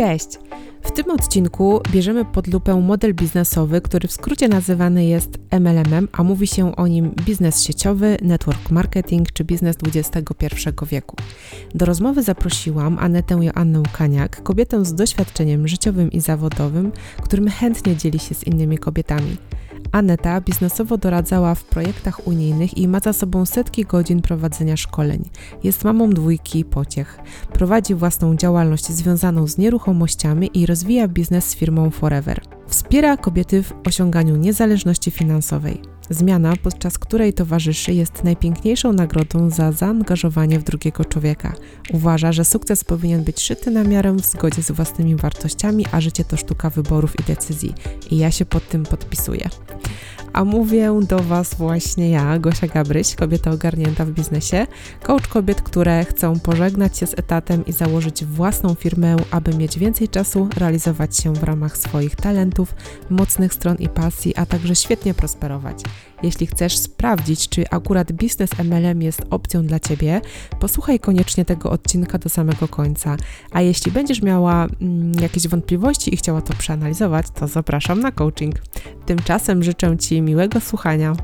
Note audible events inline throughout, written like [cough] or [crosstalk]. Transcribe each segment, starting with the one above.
Cześć! W tym odcinku bierzemy pod lupę model biznesowy, który w skrócie nazywany jest MLM, a mówi się o nim biznes sieciowy, network marketing czy biznes XXI wieku. Do rozmowy zaprosiłam Anetę Joannę Kaniak, kobietę z doświadczeniem życiowym i zawodowym, którym chętnie dzieli się z innymi kobietami. Aneta biznesowo doradzała w projektach unijnych i ma za sobą setki godzin prowadzenia szkoleń. Jest mamą dwójki pociech. Prowadzi własną działalność związaną z nieruchomościami i rozwija biznes z firmą Forever. Wspiera kobiety w osiąganiu niezależności finansowej. Zmiana, podczas której towarzyszy, jest najpiękniejszą nagrodą za zaangażowanie w drugiego człowieka. Uważa, że sukces powinien być szyty na miarę w zgodzie z własnymi wartościami, a życie to sztuka wyborów i decyzji. I ja się pod tym podpisuję. A mówię do Was właśnie ja, Gosia Gabryś, kobieta ogarnięta w biznesie, coach kobiet, które chcą pożegnać się z etatem i założyć własną firmę, aby mieć więcej czasu realizować się w ramach swoich talentów, mocnych stron i pasji, a także świetnie prosperować. Jeśli chcesz sprawdzić, czy akurat biznes MLM jest opcją dla Ciebie, posłuchaj koniecznie tego odcinka do samego końca. A jeśli będziesz miała mm, jakieś wątpliwości i chciała to przeanalizować, to zapraszam na coaching. Tymczasem życzę Ci miłego słuchania.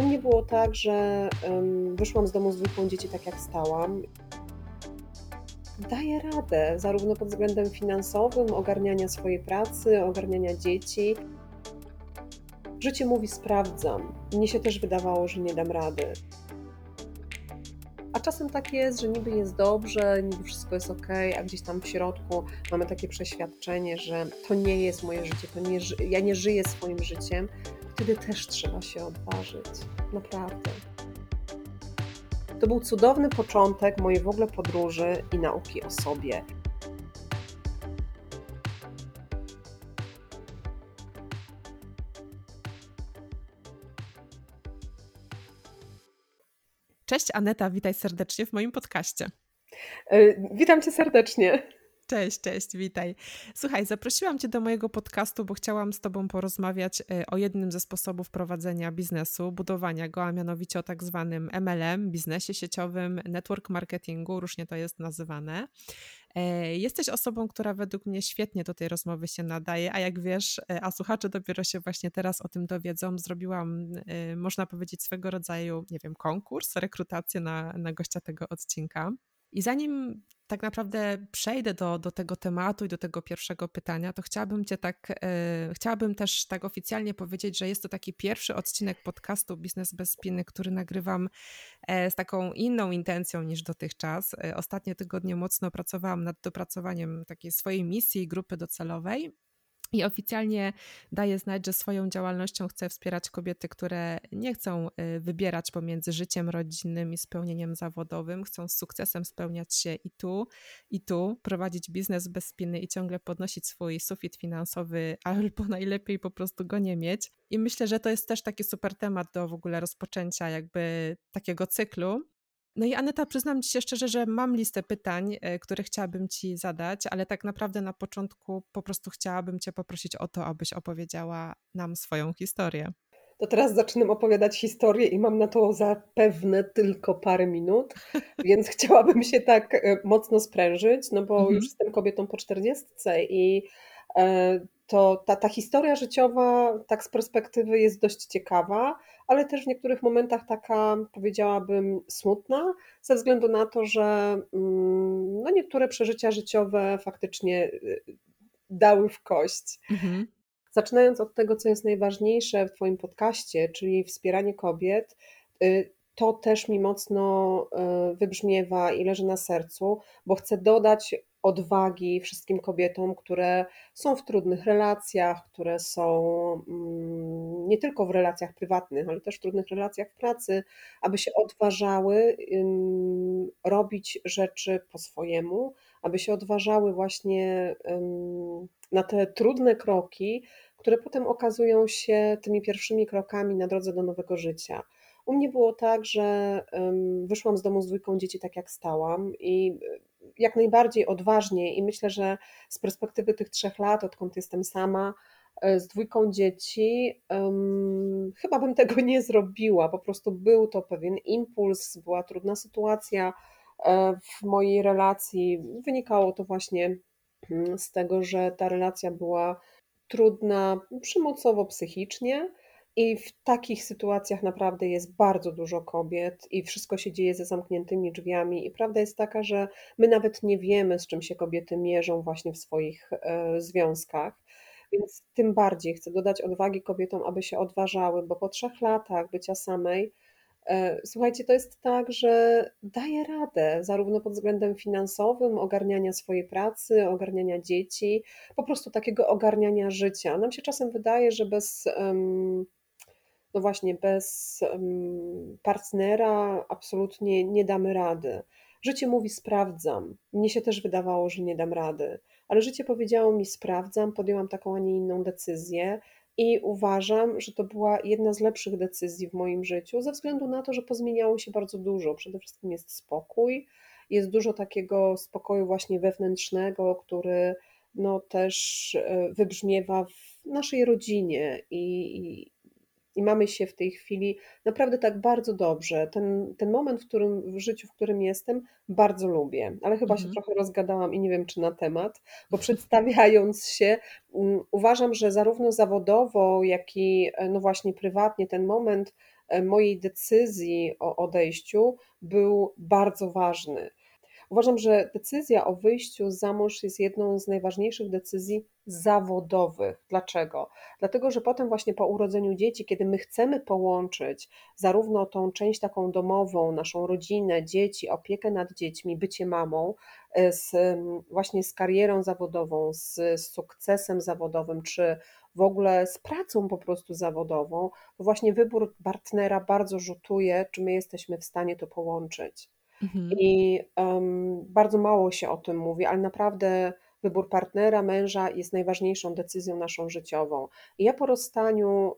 U mnie było tak, że um, wyszłam z domu z dwójką dzieci tak jak stałam. Daję radę, zarówno pod względem finansowym, ogarniania swojej pracy, ogarniania dzieci. Życie mówi sprawdzam. Mnie się też wydawało, że nie dam rady. A czasem tak jest, że niby jest dobrze, niby wszystko jest ok, a gdzieś tam w środku mamy takie przeświadczenie, że to nie jest moje życie, to nie, ja nie żyję swoim życiem. Wtedy też trzeba się odważyć. Naprawdę. To był cudowny początek mojej w ogóle podróży i nauki o sobie. Cześć Aneta, witaj serdecznie w moim podcaście. E, witam cię serdecznie. Cześć, cześć, witaj. Słuchaj, zaprosiłam Cię do mojego podcastu, bo chciałam z Tobą porozmawiać e, o jednym ze sposobów prowadzenia biznesu, budowania go, a mianowicie o tak zwanym MLM, biznesie sieciowym, network marketingu, różnie to jest nazywane. E, jesteś osobą, która według mnie świetnie do tej rozmowy się nadaje, a jak wiesz, e, a słuchacze dopiero się właśnie teraz o tym dowiedzą, zrobiłam, można powiedzieć, swego rodzaju, nie wiem, konkurs, rekrutację na, na gościa tego odcinka. I zanim tak naprawdę przejdę do, do tego tematu i do tego pierwszego pytania, to chciałabym Cię tak, e, chciałabym też tak oficjalnie powiedzieć, że jest to taki pierwszy odcinek podcastu Biznes bez spiny, który nagrywam e, z taką inną intencją niż dotychczas. E, ostatnie tygodnie mocno pracowałam nad dopracowaniem takiej swojej misji grupy docelowej i oficjalnie daje znać, że swoją działalnością chce wspierać kobiety, które nie chcą y, wybierać pomiędzy życiem rodzinnym i spełnieniem zawodowym, chcą z sukcesem spełniać się i tu, i tu, prowadzić biznes bez spiny i ciągle podnosić swój sufit finansowy, albo [laughs] najlepiej po prostu go nie mieć. I myślę, że to jest też taki super temat do w ogóle rozpoczęcia jakby takiego cyklu, no i Aneta, przyznam Ci się szczerze, że mam listę pytań, e, które chciałabym Ci zadać, ale tak naprawdę na początku po prostu chciałabym Cię poprosić o to, abyś opowiedziała nam swoją historię. To teraz zaczynam opowiadać historię i mam na to zapewne tylko parę minut, [laughs] więc chciałabym się tak e, mocno sprężyć, no bo mhm. już jestem kobietą po czterdziestce i e, to ta, ta historia życiowa tak z perspektywy jest dość ciekawa, ale też w niektórych momentach taka, powiedziałabym, smutna, ze względu na to, że mm, no, niektóre przeżycia życiowe faktycznie y, dały w kość. Mhm. Zaczynając od tego, co jest najważniejsze w Twoim podcaście, czyli wspieranie kobiet, y, to też mi mocno y, wybrzmiewa i leży na sercu, bo chcę dodać odwagi wszystkim kobietom, które są w trudnych relacjach, które są mm, nie tylko w relacjach prywatnych, ale też w trudnych relacjach w pracy, aby się odważały robić rzeczy po swojemu, aby się odważały właśnie na te trudne kroki, które potem okazują się tymi pierwszymi krokami na drodze do nowego życia. U mnie było tak, że wyszłam z domu z dwójką dzieci tak jak stałam i jak najbardziej odważnie i myślę, że z perspektywy tych trzech lat, odkąd jestem sama, e, z dwójką dzieci, um, chyba bym tego nie zrobiła. Po prostu był to pewien impuls, była trudna sytuacja, e, w mojej relacji. Wynikało to właśnie mm, z tego, że ta relacja była trudna przemocowo psychicznie i w takich sytuacjach naprawdę jest bardzo dużo kobiet i wszystko się dzieje za zamkniętymi drzwiami i prawda jest taka, że my nawet nie wiemy, z czym się kobiety mierzą właśnie w swoich, e, związkach. Więc tym bardziej chcę dodać odwagi kobietom, aby się odważały, bo po trzech latach bycia samej, e, słuchajcie, to jest tak, że daję radę, zarówno pod względem finansowym, ogarniania swojej pracy, ogarniania dzieci, po prostu takiego ogarniania życia. Nam się czasem wydaje, że bez, no właśnie, bez partnera absolutnie nie damy rady. Życie mówi: sprawdzam. Mnie się też wydawało, że nie dam rady, ale życie powiedziało mi: sprawdzam, podjęłam taką, a nie inną decyzję i uważam, że to była jedna z lepszych decyzji w moim życiu, ze względu na to, że pozmieniało się bardzo dużo. Przede wszystkim jest spokój, jest dużo takiego spokoju właśnie wewnętrznego, który no też e, wybrzmiewa w naszej rodzinie i, i mamy się w tej chwili naprawdę tak bardzo dobrze. Ten, ten moment w, którym, w życiu, w którym jestem, bardzo lubię, ale chyba się Mhm. trochę rozgadałam i nie wiem, czy na temat, bo przedstawiając się, um, uważam, że zarówno zawodowo, jak i e, no właśnie prywatnie ten moment e, mojej decyzji o odejściu był bardzo ważny. Uważam, że decyzja o wyjściu za mąż jest jedną z najważniejszych decyzji zawodowych. Dlaczego? Dlatego, że potem właśnie po urodzeniu dzieci, kiedy my chcemy połączyć zarówno tą część taką domową, naszą rodzinę, dzieci, opiekę nad dziećmi, bycie mamą, e, z, właśnie z karierą zawodową, z, z sukcesem zawodowym, czy w ogóle z pracą po prostu zawodową, to właśnie wybór partnera bardzo rzutuje, czy my jesteśmy w stanie to połączyć. Mhm. I bardzo mało się o tym mówi, ale naprawdę wybór partnera, męża jest najważniejszą decyzją naszą życiową. I ja po rozstaniu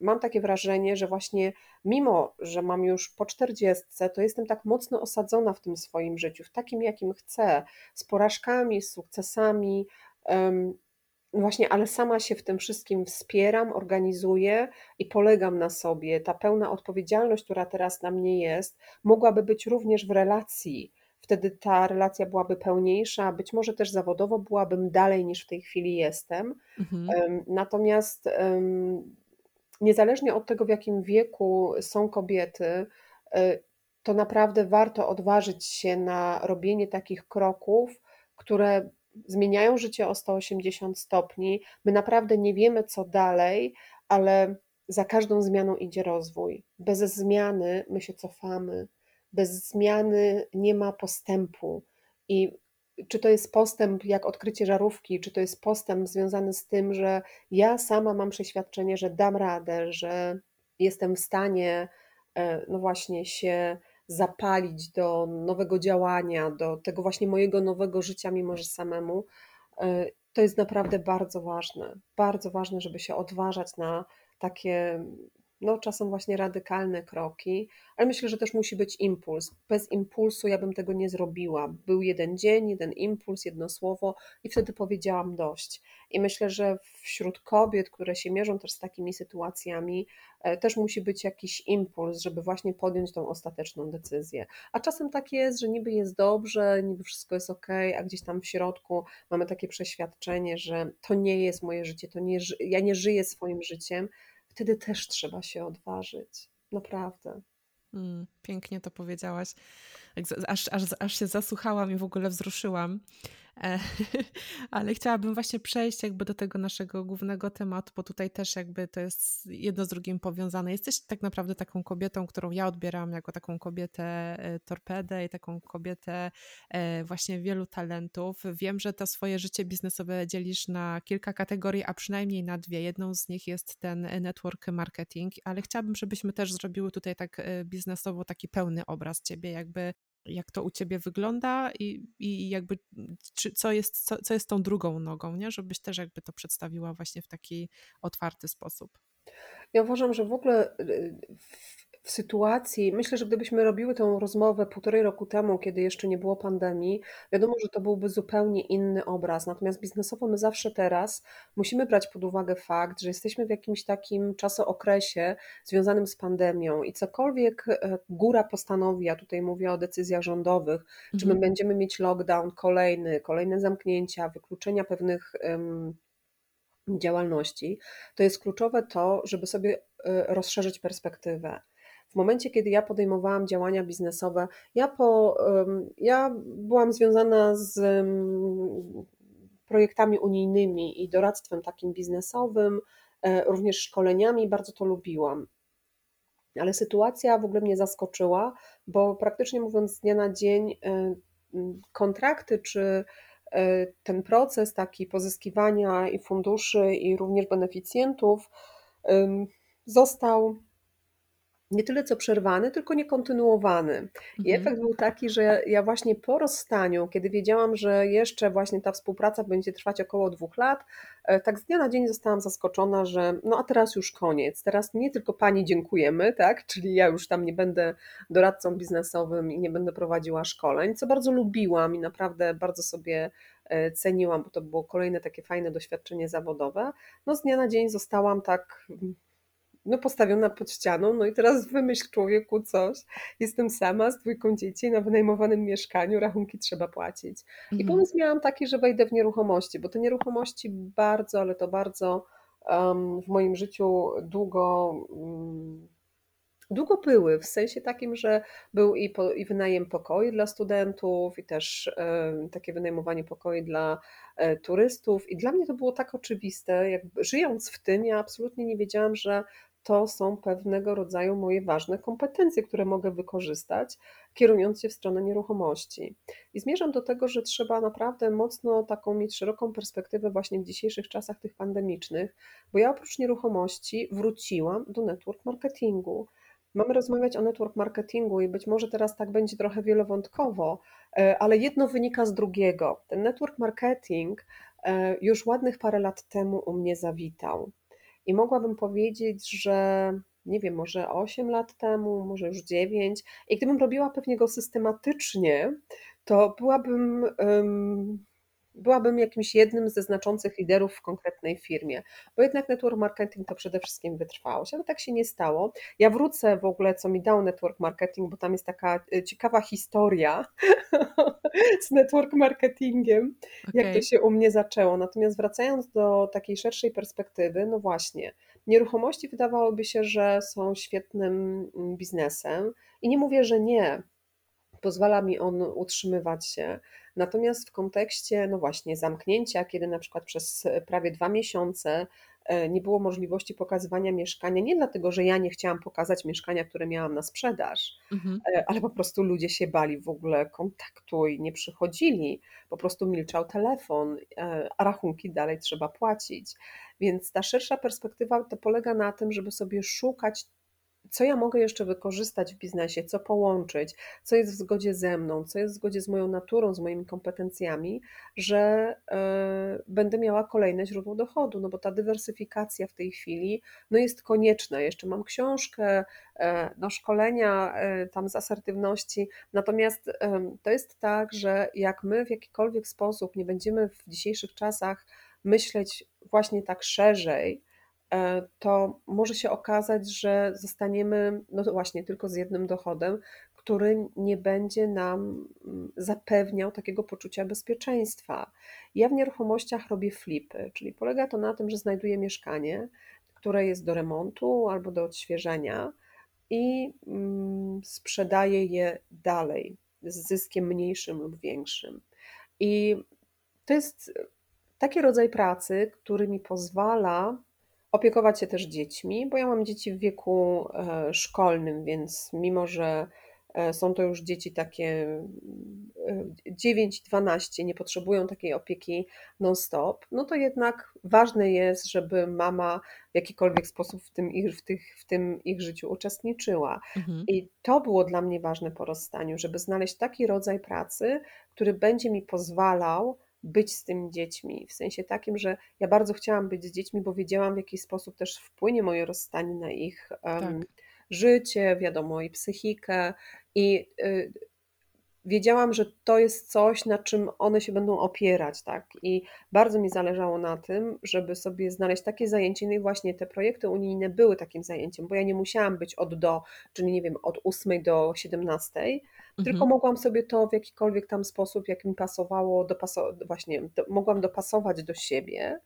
mam takie wrażenie, że właśnie mimo, że mam już po czterdziestce, to jestem tak mocno osadzona w tym swoim życiu, w takim, jakim chcę, z porażkami, z sukcesami. Właśnie, ale sama się w tym wszystkim wspieram, organizuję i polegam na sobie. Ta pełna odpowiedzialność, która teraz na mnie jest, mogłaby być również w relacji. Wtedy ta relacja byłaby pełniejsza, być może też zawodowo byłabym dalej niż w tej chwili jestem. Mhm. Natomiast niezależnie od tego, w jakim wieku są kobiety, y, to naprawdę warto odważyć się na robienie takich kroków, które zmieniają życie o 180 stopni. My naprawdę nie wiemy, co dalej, ale za każdą zmianą idzie rozwój. Bez zmiany my się cofamy. Bez zmiany nie ma postępu. I czy to jest postęp jak odkrycie żarówki, czy to jest postęp związany z tym, że ja sama mam przeświadczenie, że dam radę, że jestem w stanie, e, no właśnie, się zapalić do nowego działania, do tego właśnie mojego nowego życia, mimo że samemu, e, to jest naprawdę bardzo ważne. Bardzo ważne, żeby się odważać na takie no, czasem właśnie radykalne kroki, ale myślę, że też musi być impuls. Bez impulsu ja bym tego nie zrobiła. Był jeden dzień, jeden impuls, jedno słowo i wtedy powiedziałam dość. I myślę, że wśród kobiet, które się mierzą też z takimi sytuacjami, e, też musi być jakiś impuls, żeby właśnie podjąć tą ostateczną decyzję. A czasem tak jest, że niby jest dobrze, niby wszystko jest ok, a gdzieś tam w środku mamy takie przeświadczenie, że to nie jest moje życie, to nie, ja nie żyję swoim życiem, wtedy też trzeba się odważyć. Naprawdę. Mm, pięknie to powiedziałaś. Aż, aż, aż się zasłuchałam i w ogóle wzruszyłam. E, [laughs] ale chciałabym właśnie przejść jakby do tego naszego głównego tematu, bo tutaj też jakby to jest jedno z drugim powiązane. Jesteś tak naprawdę taką kobietą, którą ja odbieram jako taką kobietę e, torpedę i taką kobietę e, właśnie wielu talentów. Wiem, że to swoje życie biznesowe dzielisz na kilka kategorii, a przynajmniej na dwie. Jedną z nich jest ten network marketing, ale chciałabym, żebyśmy też zrobiły tutaj tak biznesowo taki pełny obraz ciebie, jakby jak to u ciebie wygląda i, i jakby czy, co, jest, co, co jest tą drugą nogą, nie? żebyś też jakby to przedstawiła właśnie w taki otwarty sposób. Ja uważam, że w ogóle y, w sytuacji myślę, że gdybyśmy robiły tę rozmowę półtorej roku temu, kiedy jeszcze nie było pandemii, wiadomo, że to byłby zupełnie inny obraz. Natomiast biznesowo my zawsze teraz musimy brać pod uwagę fakt, że jesteśmy w jakimś takim czasookresie związanym z pandemią i cokolwiek e, góra postanowi, ja tutaj mówię o decyzjach rządowych, czy my Mhm. będziemy mieć lockdown kolejny, kolejne zamknięcia, wykluczenia pewnych działalności, to jest kluczowe to, żeby sobie e, rozszerzyć perspektywę. W momencie, kiedy ja podejmowałam działania biznesowe, ja, po, ja byłam związana z projektami unijnymi i doradztwem takim biznesowym, e, również szkoleniami, bardzo to lubiłam. Ale sytuacja w ogóle mnie zaskoczyła, bo praktycznie mówiąc z dnia na dzień e, kontrakty czy E, ten proces taki pozyskiwania i funduszy, i również beneficjentów został nie tyle co przerwany, tylko nie kontynuowany. I Mhm. efekt był taki, że ja właśnie po rozstaniu, kiedy wiedziałam, że jeszcze właśnie ta współpraca będzie trwać około dwóch lat, e, tak z dnia na dzień zostałam zaskoczona, że no a teraz już koniec. Teraz nie tylko pani dziękujemy, tak? Czyli ja już tam nie będę doradcą biznesowym i nie będę prowadziła szkoleń, co bardzo lubiłam i naprawdę bardzo sobie e, ceniłam, bo to było kolejne takie fajne doświadczenie zawodowe. No z dnia na dzień zostałam tak no postawiona pod ścianą, no i teraz wymyśl człowieku coś. Jestem sama z dwójką dzieci na wynajmowanym mieszkaniu, rachunki trzeba płacić. I Mhm. pomysł miałam taki, że wejdę w nieruchomości, bo te nieruchomości bardzo, ale to bardzo um, w moim życiu długo um, długo były, w sensie takim, że był i, po, i wynajem pokoi dla studentów, i też takie wynajmowanie pokoi dla e, turystów. I dla mnie to było tak oczywiste, jakby żyjąc w tym, ja absolutnie nie wiedziałam, że to są pewnego rodzaju moje ważne kompetencje, które mogę wykorzystać, kierując się w stronę nieruchomości. I zmierzam do tego, że trzeba naprawdę mocno taką mieć szeroką perspektywę właśnie w dzisiejszych czasach tych pandemicznych, bo ja oprócz nieruchomości wróciłam do network marketingu. Mamy rozmawiać o network marketingu i być może teraz tak będzie trochę wielowątkowo, e, ale jedno wynika z drugiego. Ten network marketing e, już ładnych parę lat temu u mnie zawitał. I mogłabym powiedzieć, że nie wiem, może 8 lat temu, może już 9. I gdybym robiła pewnie go systematycznie, to byłabym byłabym jakimś jednym ze znaczących liderów w konkretnej firmie, bo jednak network marketing to przede wszystkim wytrwałość, ale tak się nie stało. Ja wrócę w ogóle, co mi dał network marketing, bo tam jest taka e, ciekawa historia [laughs] z network marketingiem, jak to się u mnie zaczęło. Natomiast wracając do takiej szerszej perspektywy, no właśnie, nieruchomości wydawałoby się, że są świetnym mm, biznesem i nie mówię, że nie, pozwala mi on utrzymywać się. Natomiast w kontekście, no właśnie, zamknięcia, kiedy na przykład przez prawie dwa miesiące e, nie było możliwości pokazywania mieszkania, nie dlatego, że ja nie chciałam pokazać mieszkania, które miałam na sprzedaż, Mhm. e, ale po prostu ludzie się bali w ogóle kontaktu i nie przychodzili, po prostu milczał telefon, e, a rachunki dalej trzeba płacić. Więc ta szersza perspektywa to polega na tym, żeby sobie szukać co ja mogę jeszcze wykorzystać w biznesie, co połączyć, co jest w zgodzie ze mną, co jest w zgodzie z moją naturą, z moimi kompetencjami, że y, będę miała kolejne źródło dochodu, no bo ta dywersyfikacja w tej chwili no jest konieczna. Jeszcze mam książkę, y, no szkolenia y, tam z asertywności, natomiast to jest tak, że jak my w jakikolwiek sposób nie będziemy w dzisiejszych czasach myśleć właśnie tak szerzej, to może się okazać, że zostaniemy, no właśnie, tylko z jednym dochodem, który nie będzie nam mm, zapewniał takiego poczucia bezpieczeństwa. Ja w nieruchomościach robię flipy, czyli polega to na tym, że znajduję mieszkanie, które jest do remontu albo do odświeżenia i mm, sprzedaję je dalej z zyskiem mniejszym lub większym. I to jest taki rodzaj pracy, który mi pozwala opiekować się też dziećmi, bo ja mam dzieci w wieku e, szkolnym, więc mimo, że e, są to już dzieci takie 9-12, nie potrzebują takiej opieki non-stop, no to jednak ważne jest, żeby mama w jakikolwiek sposób w tym ich, w tych, w tym ich życiu uczestniczyła. Mhm. I to było dla mnie ważne po rozstaniu, żeby znaleźć taki rodzaj pracy, który będzie mi pozwalał być z tymi dziećmi. W sensie takim, że ja bardzo chciałam być z dziećmi, bo wiedziałam, w jaki sposób też wpłynie moje rozstanie na ich Tak. życie, wiadomo, i psychikę. I y, wiedziałam, że to jest coś, na czym one się będą opierać, tak? I bardzo mi zależało na tym, żeby sobie znaleźć takie zajęcie, no i właśnie te projekty unijne były takim zajęciem, bo ja nie musiałam być od do, czyli nie wiem, od 8 do 17, mhm. tylko mogłam sobie to w jakikolwiek tam sposób, jak mi pasowało, dopaso- właśnie do, mogłam dopasować do siebie.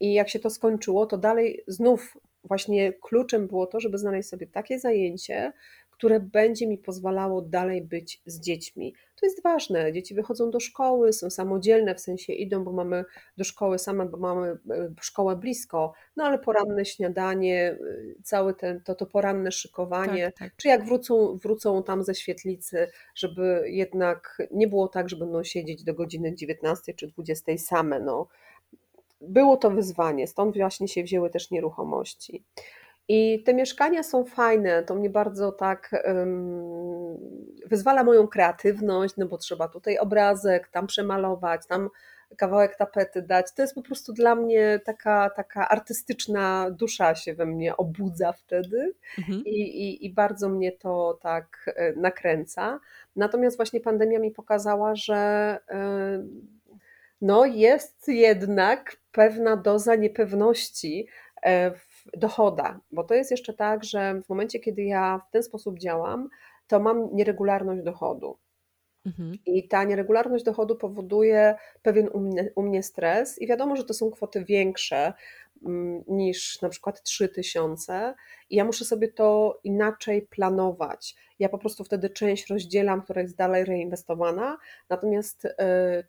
I jak się to skończyło, to dalej znów właśnie kluczem było to, żeby znaleźć sobie takie zajęcie, które będzie mi pozwalało dalej być z dziećmi. To jest ważne. Dzieci wychodzą do szkoły, są samodzielne, w sensie idą, bo mamy do szkoły same, bo mamy e, szkołę blisko, no ale poranne śniadanie, e, całe ten, to, to poranne szykowanie, tak, tak. czy jak wrócą, wrócą tam ze świetlicy, żeby jednak nie było tak, że będą siedzieć do godziny 19 czy 20 same. No. Było to wyzwanie, stąd właśnie się wzięły też nieruchomości. I te mieszkania są fajne, to mnie bardzo tak um, wyzwala moją kreatywność, no bo trzeba tutaj obrazek, tam przemalować, tam kawałek tapety dać. To jest po prostu dla mnie taka, taka artystyczna dusza się we mnie obudza wtedy mhm. I, i, i bardzo mnie to tak e, nakręca. Natomiast właśnie pandemia mi pokazała, że e, no jest jednak pewna doza niepewności e, w dochoda, bo to jest jeszcze tak, że w momencie, kiedy ja w ten sposób działam, to mam nieregularność dochodu. Mhm. I ta nieregularność dochodu powoduje pewien u mnie, u mnie, stres, i wiadomo, że to są kwoty większe, niż na przykład 3000 i ja muszę sobie to inaczej planować. Ja po prostu wtedy część rozdzielam, która jest dalej reinwestowana, natomiast y,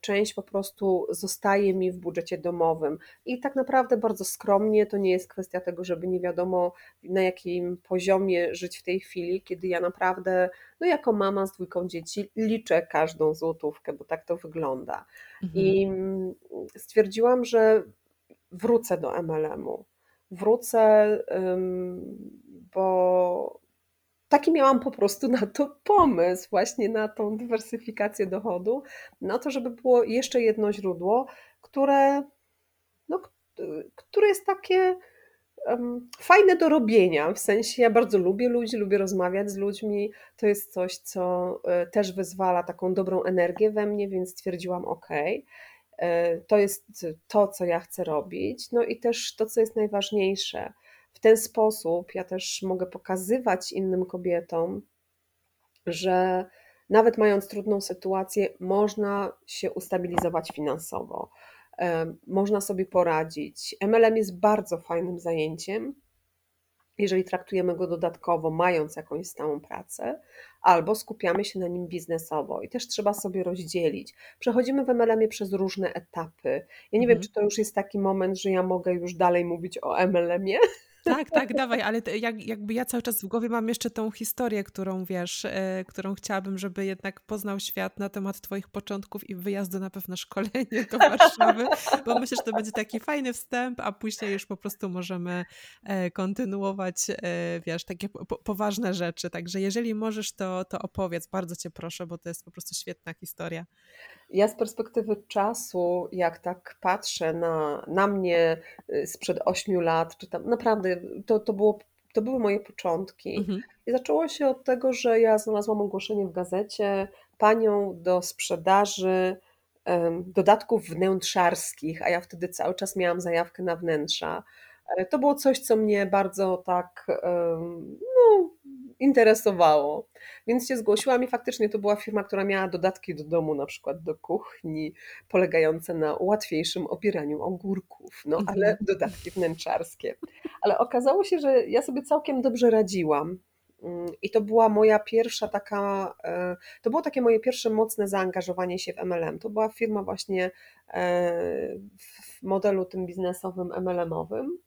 część po prostu zostaje mi w budżecie domowym. I tak naprawdę bardzo skromnie, to nie jest kwestia tego, żeby nie wiadomo na jakim poziomie żyć w tej chwili, kiedy ja naprawdę, no jako mama z dwójką dzieci, liczę każdą złotówkę, bo tak to wygląda. Mhm. I mm, stwierdziłam, że wrócę do MLM-u. Wrócę, bo taki miałam po prostu na to pomysł, właśnie na tą dywersyfikację dochodu, na to, żeby było jeszcze jedno źródło, które, no, które jest takie fajne do robienia. W sensie ja bardzo lubię ludzi, lubię rozmawiać z ludźmi. To jest coś, co e, też wyzwala taką dobrą energię we mnie, więc stwierdziłam, ok. E, to jest to, co ja chcę robić. No i też to, co jest najważniejsze. W ten sposób ja też mogę pokazywać innym kobietom, że nawet mając trudną sytuację, można się ustabilizować finansowo, e, można sobie poradzić. MLM jest bardzo fajnym zajęciem, jeżeli traktujemy go dodatkowo, mając jakąś stałą pracę, albo skupiamy się na nim biznesowo i też trzeba sobie rozdzielić. Przechodzimy w MLM-ie przez różne etapy. Ja nie mhm. wiem, czy to już jest taki moment, że ja mogę już dalej mówić o MLM-ie. Tak, tak, dawaj, ale jak, jakby ja cały czas w głowie mam jeszcze tą historię, którą wiesz, e, którą chciałabym, żeby jednak poznał świat na temat Twoich początków i wyjazdu na pewne szkolenie do Warszawy, bo myślę, że to będzie taki fajny wstęp, a później już po prostu możemy e, kontynuować, e, wiesz, takie po, poważne rzeczy. Także jeżeli możesz, to, to opowiedz, bardzo Cię proszę, bo to jest po prostu świetna historia. Ja z perspektywy czasu, jak tak patrzę na, na mnie y, sprzed ośmiu lat, czy tam naprawdę to, to, było, to były moje początki. Mhm. I zaczęło się od tego, że ja znalazłam ogłoszenie w gazecie panią do sprzedaży dodatków wnętrzarskich, a ja wtedy cały czas miałam zajawkę na wnętrza. E, to było coś, co mnie bardzo tak no, interesowało. Więc się zgłosiłam i faktycznie to była firma, która miała dodatki do domu, na przykład do kuchni, polegające na łatwiejszym opieraniu ogórków, no ale mhm. dodatki wnętrzarskie. Ale okazało się, że ja sobie całkiem dobrze radziłam. Mm, I to była moja pierwsza taka, e, to było takie moje pierwsze mocne zaangażowanie się w MLM. To była firma właśnie e, w modelu tym biznesowym MLM-owym.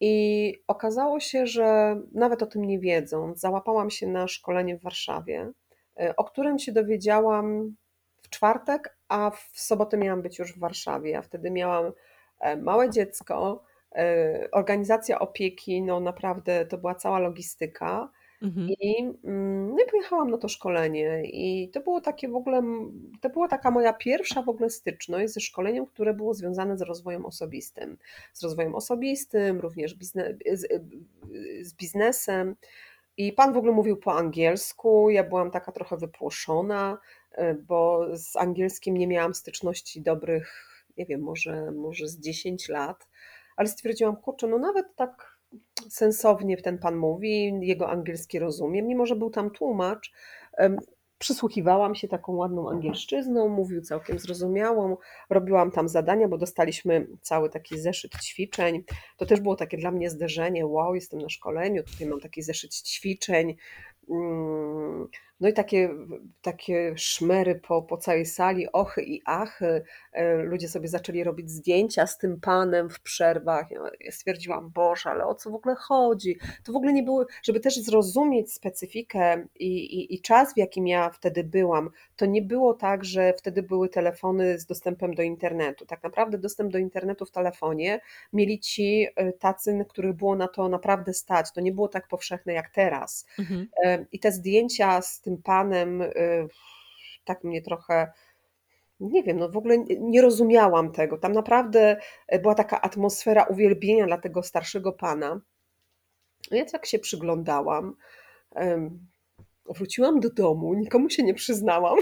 I okazało się, że nawet o tym nie wiedząc, załapałam się na szkolenie w Warszawie, e, o którym się dowiedziałam w czwartek, a w sobotę miałam być już w Warszawie. Ja wtedy miałam e, małe dziecko, e, organizacja opieki, no naprawdę to była cała logistyka. Mhm. I, mm, no pojechałam na to szkolenie i to było takie w ogóle, to była taka moja pierwsza w ogóle styczność ze szkoleniem, które było związane z rozwojem osobistym. Z rozwojem osobistym, również bizne, z, z biznesem. I pan w ogóle mówił po angielsku. Ja byłam taka trochę wypłoszona, y, bo z angielskim nie miałam styczności dobrych, nie wiem, może, może z 10 lat, ale stwierdziłam, kurczę, no nawet tak sensownie ten pan mówi, jego angielski rozumiem, mimo że był tam tłumacz. Przysłuchiwałam się taką ładną angielszczyzną, mówił całkiem zrozumiałą, robiłam tam zadania, bo dostaliśmy cały taki zeszyt ćwiczeń. To też było takie dla mnie zderzenie, wow, jestem na szkoleniu, tutaj mam taki zeszyt ćwiczeń. No i takie, takie szmery po, po całej sali, ochy i achy. E, ludzie sobie zaczęli robić zdjęcia z tym panem w przerwach. Ja stwierdziłam, Boże, ale o co w ogóle chodzi? To w ogóle nie było, żeby też zrozumieć specyfikę i, i, i czas, w jakim ja wtedy byłam, to nie było tak, że wtedy były telefony z dostępem do internetu. Tak naprawdę dostęp do internetu w telefonie mieli ci e, tacy, których było na to naprawdę stać. To nie było tak powszechne jak teraz. Mhm. E, I te zdjęcia z tym panem y, tak mnie trochę nie wiem, no w ogóle nie rozumiałam tego. Tam naprawdę e, była taka atmosfera uwielbienia dla tego starszego pana. Ja tak się przyglądałam. Wróciłam do domu, nikomu się nie przyznałam.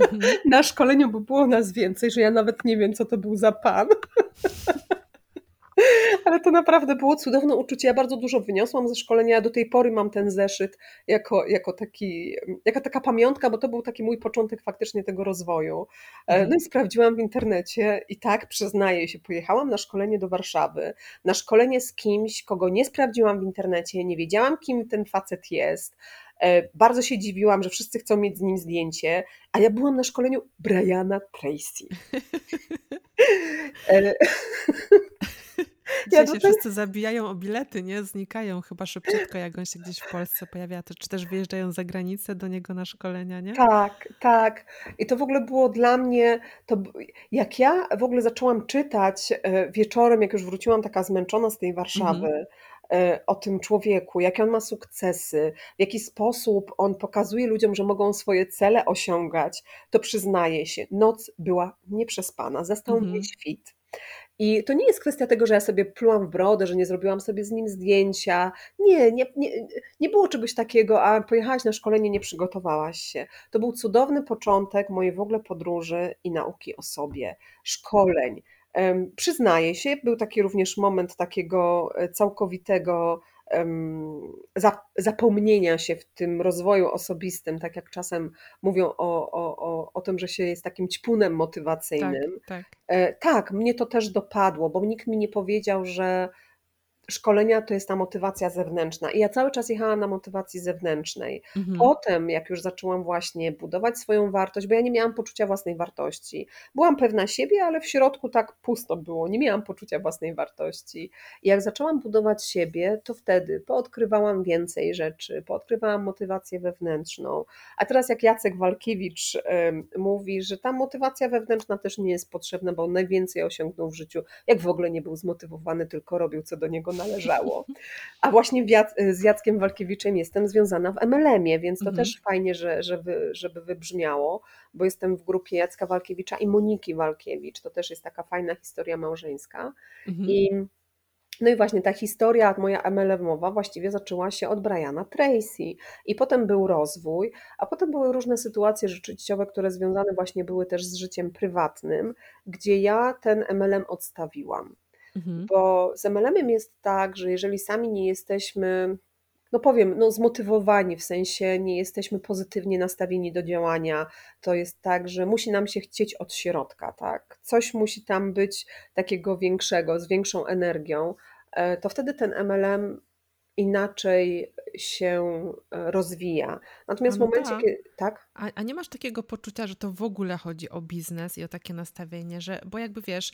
Mhm. [laughs] Na szkoleniu, bo było nas więcej, że ja nawet nie wiem, co to był za pan. [laughs] Ale to naprawdę było cudowne uczucie. Ja bardzo dużo wyniosłam ze szkolenia. Do tej pory mam ten zeszyt jako, jako, taki, jako taka pamiątka, bo to był taki mój początek faktycznie tego rozwoju. E, mhm. No i sprawdziłam w internecie i tak przyznaję się, pojechałam na szkolenie do Warszawy, na szkolenie z kimś, kogo nie sprawdziłam w internecie, nie wiedziałam, kim ten facet jest. E, bardzo się dziwiłam, że wszyscy chcą mieć z nim zdjęcie, a ja byłam na szkoleniu Briana Tracy. [laughs] [laughs] Ja się wszyscy zabijają o bilety, nie? Znikają chyba szybciutko, jak on się gdzieś w Polsce pojawia, czy też wyjeżdżają za granicę do niego na szkolenia, nie? Tak, tak. I to w ogóle było dla mnie, to jak ja w ogóle zaczęłam czytać e, wieczorem, jak już wróciłam taka zmęczona z tej Warszawy, mhm e, o tym człowieku, jakie on ma sukcesy, w jaki sposób on pokazuje ludziom, że mogą swoje cele osiągać, to przyznaję się, noc była nieprzespana, zastał mhm. mnie świt. I to nie jest kwestia tego, że ja sobie plułam w brodę, że nie zrobiłam sobie z nim zdjęcia. Nie, nie, nie, nie było czegoś takiego, a pojechałaś na szkolenie, nie przygotowałaś się. To był cudowny początek mojej w ogóle podróży i nauki o sobie, szkoleń. Przyznaję się, był taki również moment takiego e, całkowitego zapomnienia się w tym rozwoju osobistym, tak jak czasem mówią o, o, o, o tym, że się jest takim ćpunem motywacyjnym. Tak, tak. E, tak, mnie to też dopadło, bo nikt mi nie powiedział, że szkolenia to jest ta motywacja zewnętrzna. I ja cały czas jechałam na motywacji zewnętrznej. Mhm. Potem, jak już zaczęłam właśnie budować swoją wartość, bo ja nie miałam poczucia własnej wartości. Byłam pewna siebie, ale w środku tak pusto było. Nie miałam poczucia własnej wartości. I jak zaczęłam budować siebie, to wtedy poodkrywałam więcej rzeczy, poodkrywałam motywację wewnętrzną. A teraz, jak Jacek Walkiewicz mówi, że ta motywacja wewnętrzna też nie jest potrzebna, bo on najwięcej osiągnął w życiu, jak w ogóle nie był zmotywowany, tylko robił co do niego należało. A właśnie z Jackiem Walkiewiczem jestem związana w MLM-ie, więc to mhm. też fajnie, że, żeby, żeby wybrzmiało, bo jestem w grupie Jacka Walkiewicza i Moniki Walkiewicz. To też jest taka fajna historia małżeńska. Mhm. I no i właśnie ta historia, moja MLM-owa właściwie zaczęła się od Briana Tracy i potem był rozwój, a potem były różne sytuacje życiowe, które związane właśnie były też z życiem prywatnym, gdzie ja ten MLM odstawiłam. Mhm. Bo z MLM-em jest tak, że jeżeli sami nie jesteśmy, no powiem, no zmotywowani, w sensie nie jesteśmy pozytywnie nastawieni do działania, to jest tak, że musi nam się chcieć od środka, tak? Coś musi tam być takiego większego, z większą energią, e, to wtedy ten MLM inaczej się e, rozwija. Natomiast w momencie, tak. kiedy. Tak? A, a, nie masz takiego poczucia, że to w ogóle chodzi o biznes i o takie nastawienie, że, bo jakby wiesz,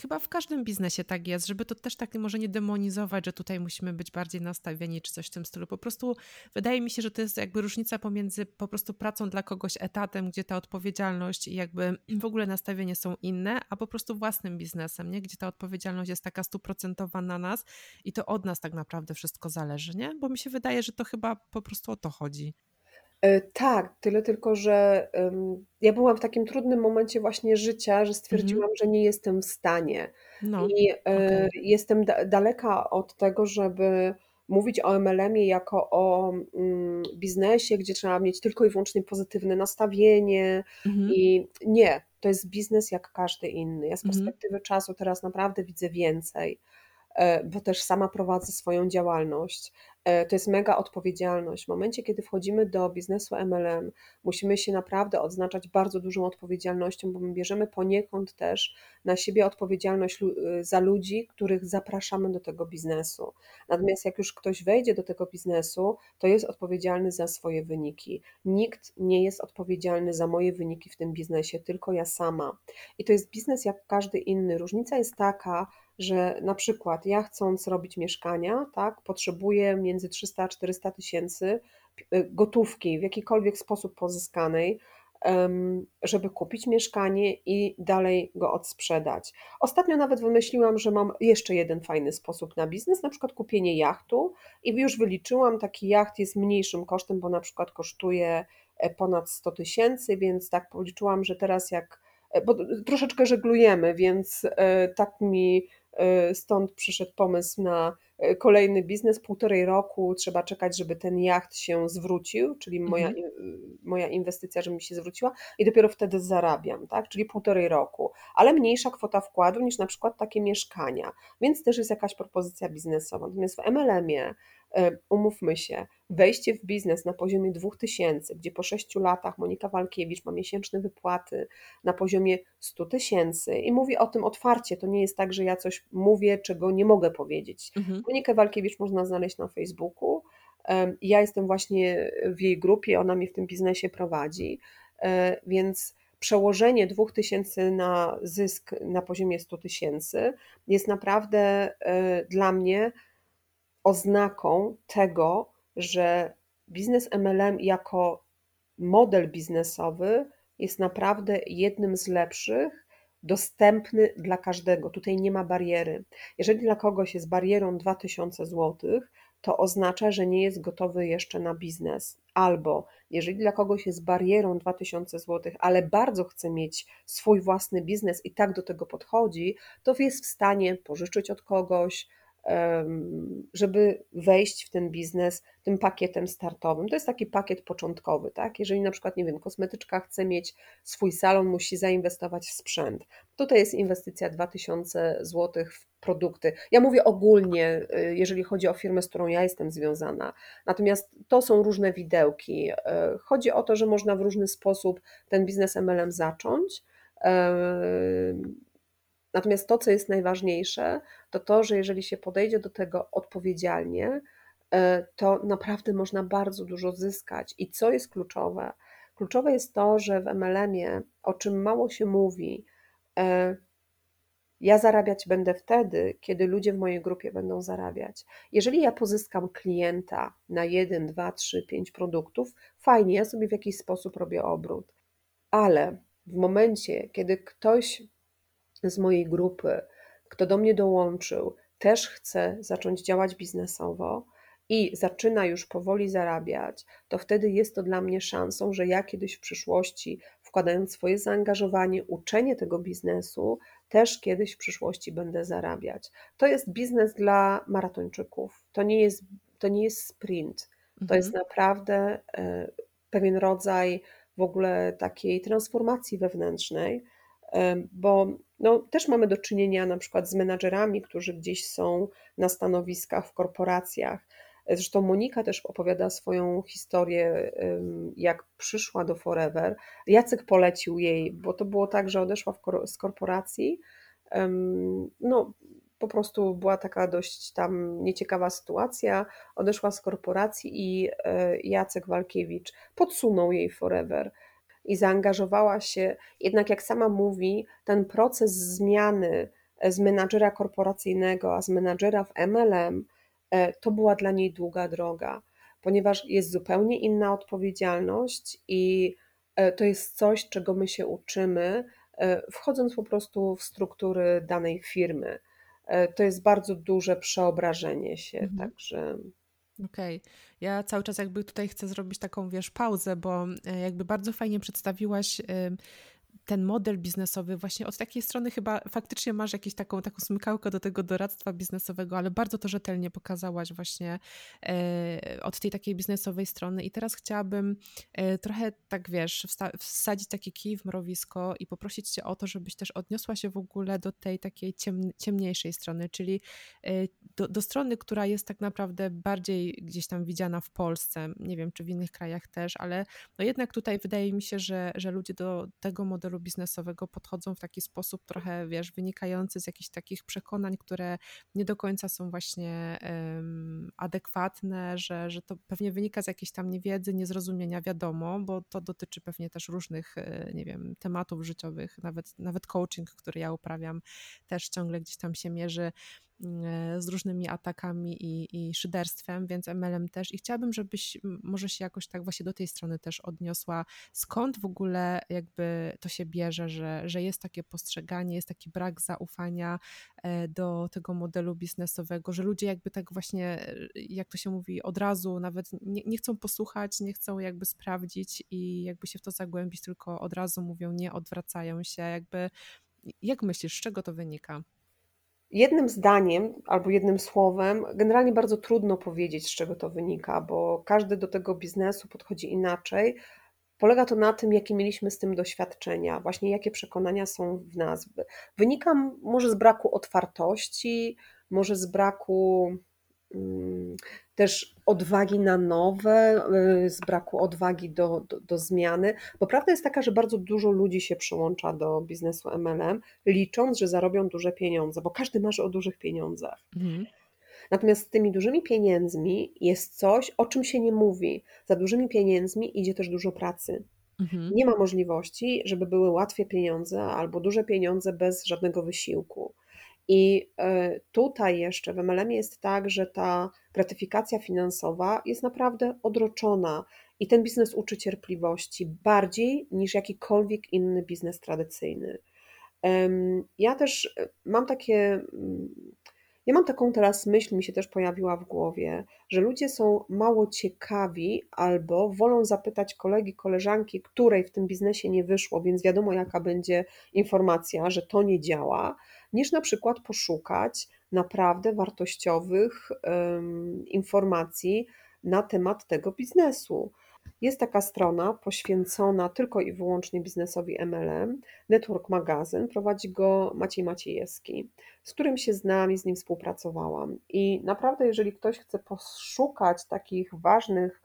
chyba w każdym biznesie tak jest, żeby to też tak może nie demonizować, że tutaj musimy być bardziej nastawieni czy coś w tym stylu. Po prostu wydaje mi się, że to jest jakby różnica pomiędzy po prostu pracą dla kogoś etatem, gdzie ta odpowiedzialność i jakby [clears throat] w ogóle nastawienie są inne, a po prostu własnym biznesem, nie? gdzie ta odpowiedzialność jest taka stuprocentowa na nas i to od nas tak naprawdę wszystko zależy, nie? Bo mi się wydaje, że to chyba po prostu o to chodzi. E, tak, tyle tylko, że ja byłam w takim trudnym momencie właśnie życia, że stwierdziłam, mhm. że nie jestem w stanie. No, I. E, jestem daleka od tego, żeby mówić o MLM-ie jako o mm, biznesie, gdzie trzeba mieć tylko i wyłącznie pozytywne nastawienie Mhm. i nie, to jest biznes jak każdy inny. Ja z Mhm. perspektywy czasu teraz naprawdę widzę więcej. E, bo też sama prowadzę swoją działalność. E, to jest mega odpowiedzialność. W momencie, kiedy wchodzimy do biznesu MLM, musimy się naprawdę odznaczać bardzo dużą odpowiedzialnością, bo my bierzemy poniekąd też na siebie odpowiedzialność y, za ludzi, których zapraszamy do tego biznesu. Natomiast jak już ktoś wejdzie do tego biznesu, to jest odpowiedzialny za swoje wyniki. Nikt nie jest odpowiedzialny za moje wyniki w tym biznesie, tylko ja sama. I to jest biznes jak każdy inny. Różnica jest taka, że na przykład ja chcąc robić mieszkania, tak, potrzebuję między 300 a 400 tysięcy y, gotówki w jakikolwiek sposób pozyskanej, żeby kupić mieszkanie i dalej go odsprzedać. Ostatnio nawet wymyśliłam, że mam jeszcze jeden fajny sposób na biznes, na przykład kupienie jachtu i już wyliczyłam, taki jacht jest mniejszym kosztem, bo na przykład kosztuje e, ponad 100 tysięcy, więc tak policzyłam, że teraz jak, e, bo troszeczkę żeglujemy, więc e, tak mi E, stąd przyszedł pomysł na kolejny biznes. Półtorej roku trzeba czekać, żeby ten jacht się zwrócił, czyli moja, Mhm. moja inwestycja, żeby mi się zwróciła i dopiero wtedy zarabiam, tak? czyli półtorej roku, ale mniejsza kwota wkładu niż na przykład takie mieszkania, więc też jest jakaś propozycja biznesowa. Natomiast w MLM-ie E, umówmy się, wejście w biznes na poziomie 2000, gdzie po 6 latach Monika Walkiewicz ma miesięczne wypłaty na poziomie 100 tysięcy i mówi o tym otwarcie, to nie jest tak, że ja coś mówię, czego nie mogę powiedzieć. Mhm. Monikę Walkiewicz można znaleźć na Facebooku, ja jestem właśnie w jej grupie, ona mnie w tym biznesie prowadzi, e, więc przełożenie 2000 na zysk na poziomie 100 tysięcy jest naprawdę e, dla mnie oznaką tego, że biznes MLM jako model biznesowy jest naprawdę jednym z lepszych, dostępny dla każdego. Tutaj nie ma bariery. Jeżeli dla kogoś jest barierą 2000 zł, to oznacza, że nie jest gotowy jeszcze na biznes. Albo jeżeli dla kogoś jest barierą 2000 zł, ale bardzo chce mieć swój własny biznes i tak do tego podchodzi, to jest w stanie pożyczyć od kogoś, żeby wejść w ten biznes tym pakietem startowym. To jest taki pakiet początkowy, tak? Jeżeli na przykład, nie wiem, kosmetyczka chce mieć swój salon, musi zainwestować w sprzęt. Tutaj jest inwestycja 2000 zł w produkty. Ja mówię ogólnie, y, jeżeli chodzi o firmę, z którą ja jestem związana. Natomiast to są różne widełki. Y, chodzi o to, że można w różny sposób ten biznes MLM zacząć Natomiast to, co jest najważniejsze, to to, że jeżeli się podejdzie do tego odpowiedzialnie, e, to naprawdę można bardzo dużo zyskać. I co jest kluczowe? Kluczowe jest to, że w MLM-ie, o czym mało się mówi, e, ja zarabiać będę wtedy, kiedy ludzie w mojej grupie będą zarabiać. Jeżeli ja pozyskam klienta na 1, 2, 3, 5 produktów, fajnie, ja sobie w jakiś sposób robię obrót. Ale w momencie, kiedy ktoś z mojej grupy, kto do mnie dołączył, też chce zacząć działać biznesowo i zaczyna już powoli zarabiać, to wtedy jest to dla mnie szansą, że ja kiedyś w przyszłości, wkładając swoje zaangażowanie, uczenie tego biznesu, też kiedyś w przyszłości będę zarabiać. To jest biznes dla maratończyków. To nie jest, to nie jest sprint. To mhm. jest naprawdę e, pewien rodzaj w ogóle takiej transformacji wewnętrznej, bo no, też mamy do czynienia na przykład z menadżerami, którzy gdzieś są na stanowiskach w korporacjach. Zresztą Monika też opowiada swoją historię, jak przyszła do Forever. Jacek polecił jej, bo to było tak, że odeszła z korporacji. No, po prostu była taka dość tam nieciekawa sytuacja. Odeszła z korporacji i e, Jacek Walkiewicz podsunął jej Forever i zaangażowała się, jednak jak sama mówi, ten proces zmiany e, z menadżera korporacyjnego, a z menadżera w MLM, e, to była dla niej długa droga, ponieważ jest zupełnie inna odpowiedzialność i e, to jest coś, czego my się uczymy, wchodząc po prostu w struktury danej firmy. To jest bardzo duże przeobrażenie się, mhm. także. Okej. Okay. Ja cały czas jakby tutaj chcę zrobić taką, wiesz, pauzę, bo e, jakby bardzo fajnie przedstawiłaś ten model biznesowy właśnie od takiej strony chyba faktycznie masz jakąś taką, taką smykałkę do tego doradztwa biznesowego, ale bardzo to rzetelnie pokazałaś właśnie e, od tej takiej biznesowej strony. I teraz chciałabym e, trochę tak wiesz, wsadzić taki kij w mrowisko i poprosić cię o to, żebyś też odniosła się w ogóle do tej takiej ciem, ciemniejszej strony, czyli e, do, do strony, która jest tak naprawdę bardziej gdzieś tam widziana w Polsce, nie wiem czy w innych krajach też, ale no jednak tutaj wydaje mi się, że, że ludzie do tego modelu biznesowego podchodzą w taki sposób trochę, wiesz, wynikający z jakichś takich przekonań, które nie do końca są właśnie um, adekwatne, że, że to pewnie wynika z jakiejś tam niewiedzy, niezrozumienia, wiadomo, bo to dotyczy pewnie też różnych, e, nie wiem, tematów życiowych, nawet, nawet coaching, który ja uprawiam, też ciągle gdzieś tam się mierzy z różnymi atakami i, i szyderstwem, więc MLM też. I chciałabym, żebyś może się jakoś tak właśnie do tej strony też odniosła. Skąd w ogóle jakby to się bierze, że, że jest takie postrzeganie, jest taki brak zaufania e, do tego modelu biznesowego, że ludzie jakby tak właśnie, e, jak to się mówi, od razu nawet nie, nie chcą posłuchać, nie chcą jakby sprawdzić i jakby się w to zagłębić, tylko od razu mówią nie, odwracają się. Jakby jak myślisz, z czego to wynika? Jednym zdaniem albo jednym słowem, generalnie bardzo trudno powiedzieć, z czego to wynika, bo każdy do tego biznesu podchodzi inaczej. Polega to na tym, jakie mieliśmy z tym doświadczenia, właśnie jakie przekonania są w nas. Wynika może z braku otwartości, może z braku też odwagi na nowe, y, z braku odwagi do, do, do, zmiany, bo prawda jest taka, że bardzo dużo ludzi się przyłącza do biznesu MLM, licząc, że zarobią duże pieniądze, bo każdy marzy o dużych pieniądzach. Mhm. Natomiast z tymi dużymi pieniędzmi jest coś, o czym się nie mówi. Za dużymi pieniędzmi idzie też dużo pracy. Mhm. Nie ma możliwości, żeby były łatwe pieniądze albo duże pieniądze bez żadnego wysiłku. I e, tutaj jeszcze w MLM jest tak, że ta gratyfikacja finansowa jest naprawdę odroczona i ten biznes uczy cierpliwości bardziej niż jakikolwiek inny biznes tradycyjny. Ja też e, mam takie, mm, ja mam taką teraz myśl, mi się też pojawiła w głowie, że ludzie są mało ciekawi albo wolą zapytać kolegi, koleżanki, której w tym biznesie nie wyszło, więc wiadomo jaka będzie informacja, że to nie działa, niż na przykład poszukać naprawdę wartościowych um, informacji na temat tego biznesu. Jest taka strona poświęcona tylko i wyłącznie biznesowi MLM, Network Magazyn, prowadzi go Maciej Maciejewski, z którym się znam i z nim współpracowałam. I naprawdę, jeżeli ktoś chce poszukać takich ważnych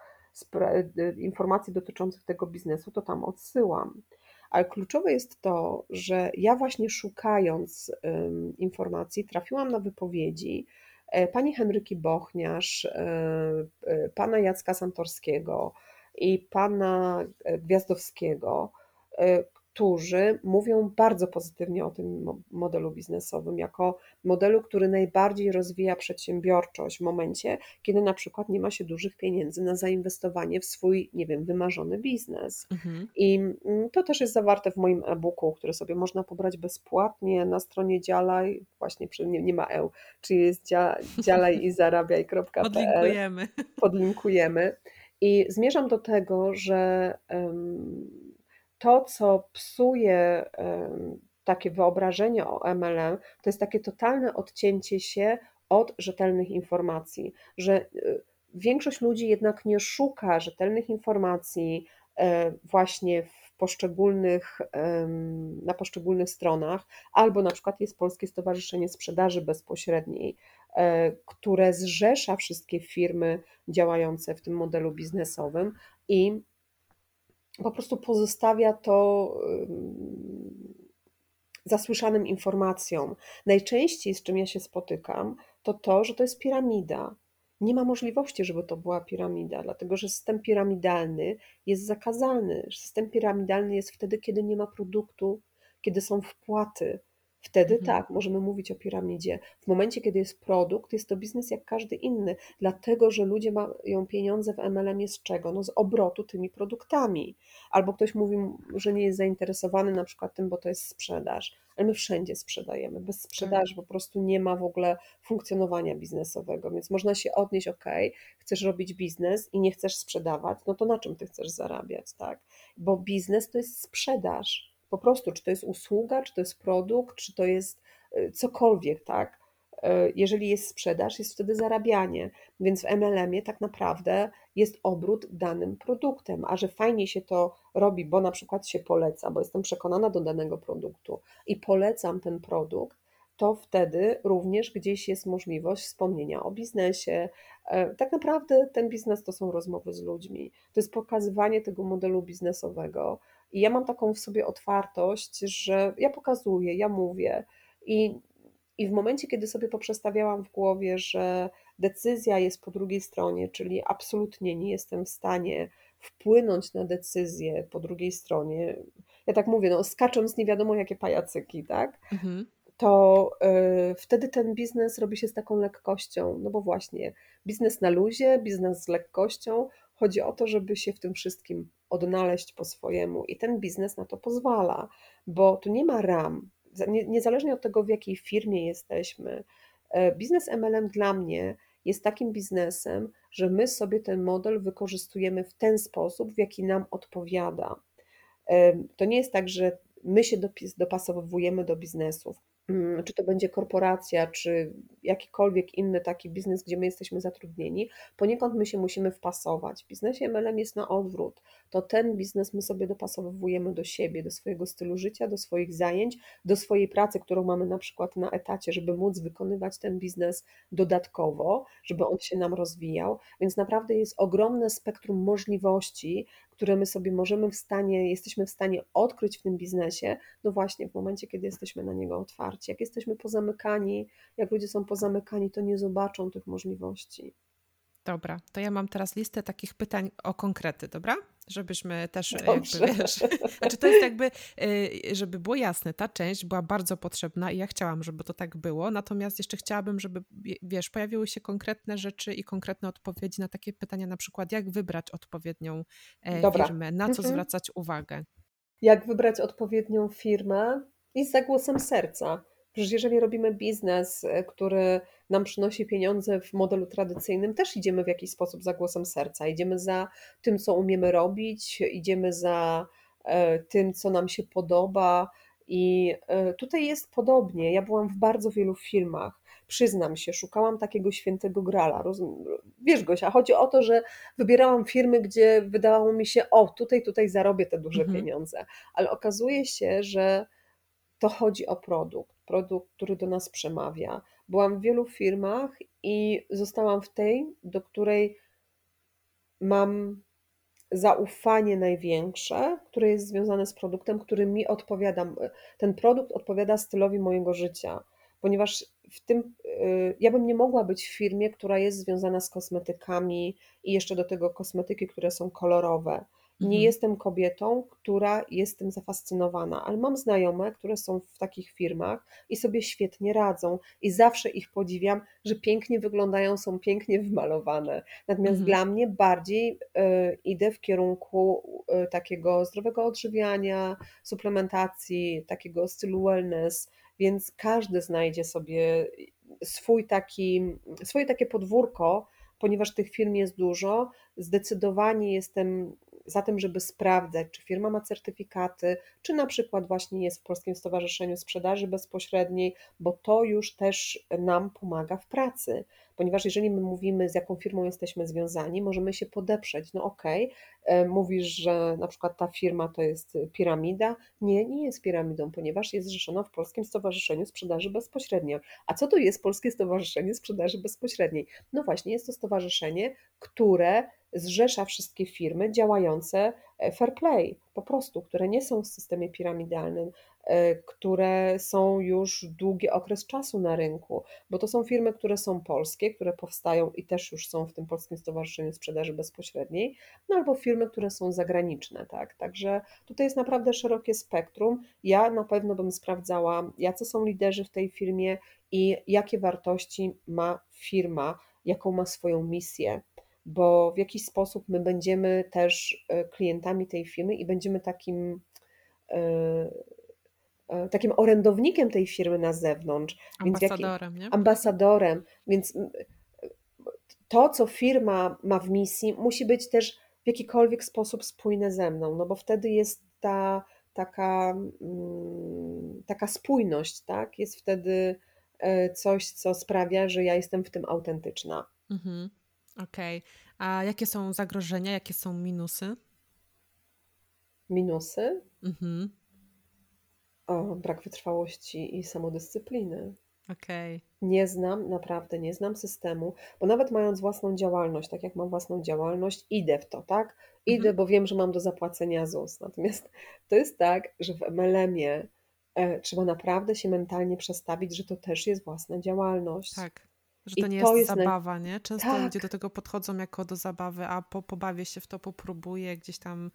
informacji dotyczących tego biznesu, to tam odsyłam. Ale kluczowe jest to, że ja właśnie szukając informacji trafiłam na wypowiedzi e, pani Henryki Bochniarz, e, e, pana Jacka Santorskiego i pana Gwiazdowskiego, którzy mówią bardzo pozytywnie o tym modelu biznesowym, jako modelu, który najbardziej rozwija przedsiębiorczość w momencie, kiedy na przykład nie ma się dużych pieniędzy na zainwestowanie w swój, nie wiem, wymarzony biznes. Mhm. I mm, to też jest zawarte w moim e-booku, który sobie można pobrać bezpłatnie na stronie Działaj, właśnie przy, nie, nie ma EU, czyli jest działaj i zarabiaj.pl. [laughs] Podlinkujemy. Podlinkujemy. I zmierzam do tego, że um, to, co psuje takie wyobrażenie o MLM, to jest takie totalne odcięcie się od rzetelnych informacji, że y, większość ludzi jednak nie szuka rzetelnych informacji e, właśnie w poszczególnych, na poszczególnych stronach, albo na przykład jest Polskie Stowarzyszenie Sprzedaży Bezpośredniej, e, które zrzesza wszystkie firmy działające w tym modelu biznesowym i po prostu pozostawia to zasłyszanym informacjom. Najczęściej, z czym ja się spotykam, to to, że to jest piramida. Nie ma możliwości, żeby to była piramida, dlatego że system piramidalny jest zakazany. System piramidalny jest wtedy, kiedy nie ma produktu, kiedy są wpłaty, Wtedy mhm. tak, możemy mówić o piramidzie. W momencie, kiedy jest produkt, jest to biznes jak każdy inny, dlatego że ludzie mają pieniądze w MLM z czego? No z obrotu tymi produktami. Albo ktoś mówi, że nie jest zainteresowany na przykład tym, bo to jest sprzedaż. Ale my wszędzie sprzedajemy. Bez sprzedaży tak. po prostu nie ma w ogóle funkcjonowania biznesowego, więc można się odnieść, ok, chcesz robić biznes i nie chcesz sprzedawać, no to na czym ty chcesz zarabiać, tak? Bo biznes to jest sprzedaż Po prostu, czy to jest usługa, czy to jest produkt, czy to jest y, cokolwiek, tak? Y, jeżeli jest sprzedaż, jest wtedy zarabianie. Więc w MLM-ie tak naprawdę jest obrót danym produktem, a że fajnie się to robi, bo na przykład się poleca, bo jestem przekonana do danego produktu i polecam ten produkt, to wtedy również gdzieś jest możliwość wspomnienia o biznesie. E, tak naprawdę ten biznes to są rozmowy z ludźmi, to jest pokazywanie tego modelu biznesowego. I ja mam taką w sobie otwartość, że ja pokazuję, ja mówię. I, i w momencie, kiedy sobie poprzestawiałam w głowie, że decyzja jest po drugiej stronie, czyli absolutnie nie jestem w stanie wpłynąć na decyzję po drugiej stronie, ja tak mówię, no skacząc nie wiadomo jakie pajacyki, tak? Mhm to y, wtedy ten biznes robi się z taką lekkością. No bo właśnie, biznes na luzie, biznes z lekkością. Chodzi o to, żeby się w tym wszystkim odnaleźć po swojemu i ten biznes na to pozwala, bo tu nie ma ram. Niezależnie od tego, w jakiej firmie jesteśmy, e, biznes MLM dla mnie jest takim biznesem, że my sobie ten model wykorzystujemy w ten sposób, w jaki nam odpowiada. E, to nie jest tak, że my się dopasowujemy do biznesów. Mm, czy to będzie korporacja, czy jakikolwiek inny taki biznes, gdzie my jesteśmy zatrudnieni, poniekąd my się musimy wpasować. W biznesie MLM jest na odwrót. To ten biznes my sobie dopasowujemy do siebie, do swojego stylu życia, do swoich zajęć, do swojej pracy, którą mamy na przykład na etacie, żeby móc wykonywać ten biznes dodatkowo, żeby on się nam rozwijał. Więc naprawdę jest ogromne spektrum możliwości, które my sobie możemy w stanie, jesteśmy w stanie odkryć w tym biznesie, no właśnie w momencie, kiedy jesteśmy na niego otwarci. Jak jesteśmy pozamykani, jak ludzie są pozamykani, to nie zobaczą tych możliwości. Dobra, to ja mam teraz listę takich pytań o konkrety, dobra? Żebyśmy też e, Dobrze. jakby, wiesz, znaczy to jest jakby, e, żeby było jasne, ta część była bardzo potrzebna i ja chciałam, żeby to tak było, natomiast jeszcze chciałabym, żeby, wiesz, pojawiły się konkretne rzeczy i konkretne odpowiedzi na takie pytania, na przykład jak wybrać odpowiednią e, Dobra. firmę, na co mhm. zwracać uwagę. Jak wybrać odpowiednią firmę i za głosem serca. Przecież jeżeli robimy biznes, który nam przynosi pieniądze w modelu tradycyjnym, też idziemy w jakiś sposób za głosem serca. Idziemy za tym, co umiemy robić, idziemy za e, tym, co nam się podoba. I e, tutaj jest podobnie. Ja byłam w bardzo wielu filmach. Przyznam się, szukałam takiego świętego grala. Wiesz, Gosia, chodzi o to, że wybierałam firmy, gdzie wydawało mi się, o, tutaj, tutaj zarobię te duże mhm. pieniądze. Ale okazuje się, że to chodzi o produkt, produkt, który do nas przemawia, Byłam w wielu firmach i zostałam w tej, do której mam zaufanie największe, które jest związane z produktem, który mi odpowiada. Ten produkt odpowiada stylowi mojego życia, ponieważ w tym y, ja bym nie mogła być w firmie, która jest związana z kosmetykami i jeszcze do tego kosmetyki, które są kolorowe. Nie mhm. jestem kobietą, która jest tym zafascynowana, ale mam znajome, które są w takich firmach i sobie świetnie radzą i zawsze ich podziwiam, że pięknie wyglądają, są pięknie [laughs] wymalowane. Natomiast mhm. dla mnie bardziej y, idę w kierunku y, takiego zdrowego odżywiania, suplementacji, takiego stylu wellness, więc każdy znajdzie sobie swój taki, swoje takie podwórko, ponieważ tych firm jest dużo. Zdecydowanie jestem za tym, żeby sprawdzać, czy firma ma certyfikaty, czy na przykład właśnie jest w Polskim Stowarzyszeniu Sprzedaży Bezpośredniej, bo to już też nam pomaga w pracy ponieważ jeżeli my mówimy, z jaką firmą jesteśmy związani, możemy się podeprzeć. No okej, okay, mówisz, że na przykład ta firma to jest piramida. Nie, nie jest piramidą, ponieważ jest zrzeszona w Polskim Stowarzyszeniu Sprzedaży Bezpośredniej. A co to jest Polskie Stowarzyszenie Sprzedaży Bezpośredniej? No właśnie, jest to stowarzyszenie, które zrzesza wszystkie firmy działające e, fair play, po prostu, które nie są w systemie piramidalnym, E, które są już długi okres czasu na rynku, bo to są firmy, które są polskie, które powstają i też już są w tym Polskim Stowarzyszeniu Sprzedaży Bezpośredniej, no albo firmy, które są zagraniczne, tak. Także tutaj jest naprawdę szerokie spektrum. Ja na pewno bym sprawdzała, jacy są liderzy w tej firmie i jakie wartości ma firma, jaką ma swoją misję bo w jakiś sposób my będziemy też e, klientami tej firmy i będziemy takim e, E, takim orędownikiem tej firmy na zewnątrz. Ambasadorem, więc nie? Ambasadorem, więc to, co firma ma w misji, musi być też w jakikolwiek sposób spójne ze mną, no bo wtedy jest ta, taka, mm, taka spójność, tak? Jest wtedy e, coś, co sprawia, że ja jestem w tym autentyczna. Mhm. Okej. A jakie są zagrożenia, jakie są minusy? Minusy? Mhm. O, brak wytrwałości i samodyscypliny. Okej. Nie znam, naprawdę nie znam systemu, bo nawet mając własną działalność, tak jak mam własną działalność, idę w to, tak? Idę, Mhm. bo wiem, że mam do zapłacenia ZUS. Natomiast to jest tak, że w MLM-ie e, trzeba naprawdę się mentalnie przestawić, że to też jest własna działalność. Tak. Że I to nie to jest jest naj... zabawa, nie? Często ludzie do Tak, tego podchodzą jako do zabawy, a po, pobawię się w to, popróbuję gdzieś tam.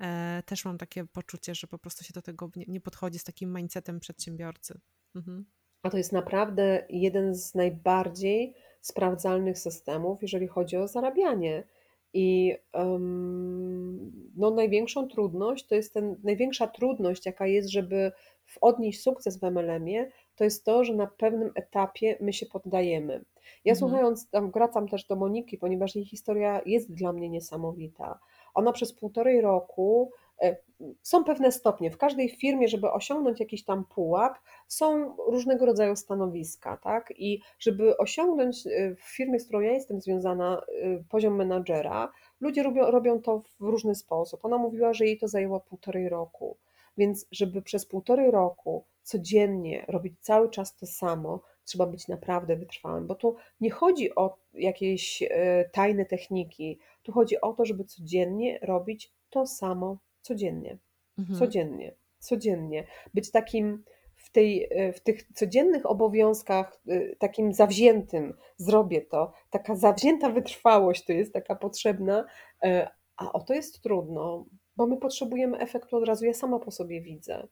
E, też mam takie poczucie, że po prostu się do tego nie, podchodzi z takim mindsetem przedsiębiorcy. Mhm. a to jest naprawdę jeden z najbardziej sprawdzalnych systemów, jeżeli chodzi o zarabianie. I em, no, największą trudność to jest ten, największa trudność, jaka jest, żeby odnieść sukces w MLM-ie, to jest to, że na pewnym etapie my się poddajemy. Ja Mhm. słuchając, tam wracam też do Moniki, ponieważ jej historia jest dla mnie niesamowita. Ona przez półtorej roku, e, są pewne stopnie. W każdej firmie, żeby osiągnąć jakiś tam pułap, są różnego rodzaju stanowiska, tak? I żeby osiągnąć y, w firmie, z którą ja jestem związana, y, poziom menadżera, ludzie robią, robią to w różny sposób. Ona mówiła, że jej to zajęło półtorej roku. Więc, żeby przez półtorej roku codziennie robić cały czas to samo, trzeba być naprawdę wytrwałym, bo tu nie chodzi o jakieś tajne techniki. Tu chodzi o to, żeby codziennie robić to samo codziennie. Mhm. Codziennie, codziennie. Być takim w, tej, e, w tych codziennych obowiązkach, y, takim zawziętym, zrobię to. Taka zawzięta wytrwałość to jest taka potrzebna, e, a o to jest trudno, bo my potrzebujemy efektu od razu. Ja sama po sobie widzę.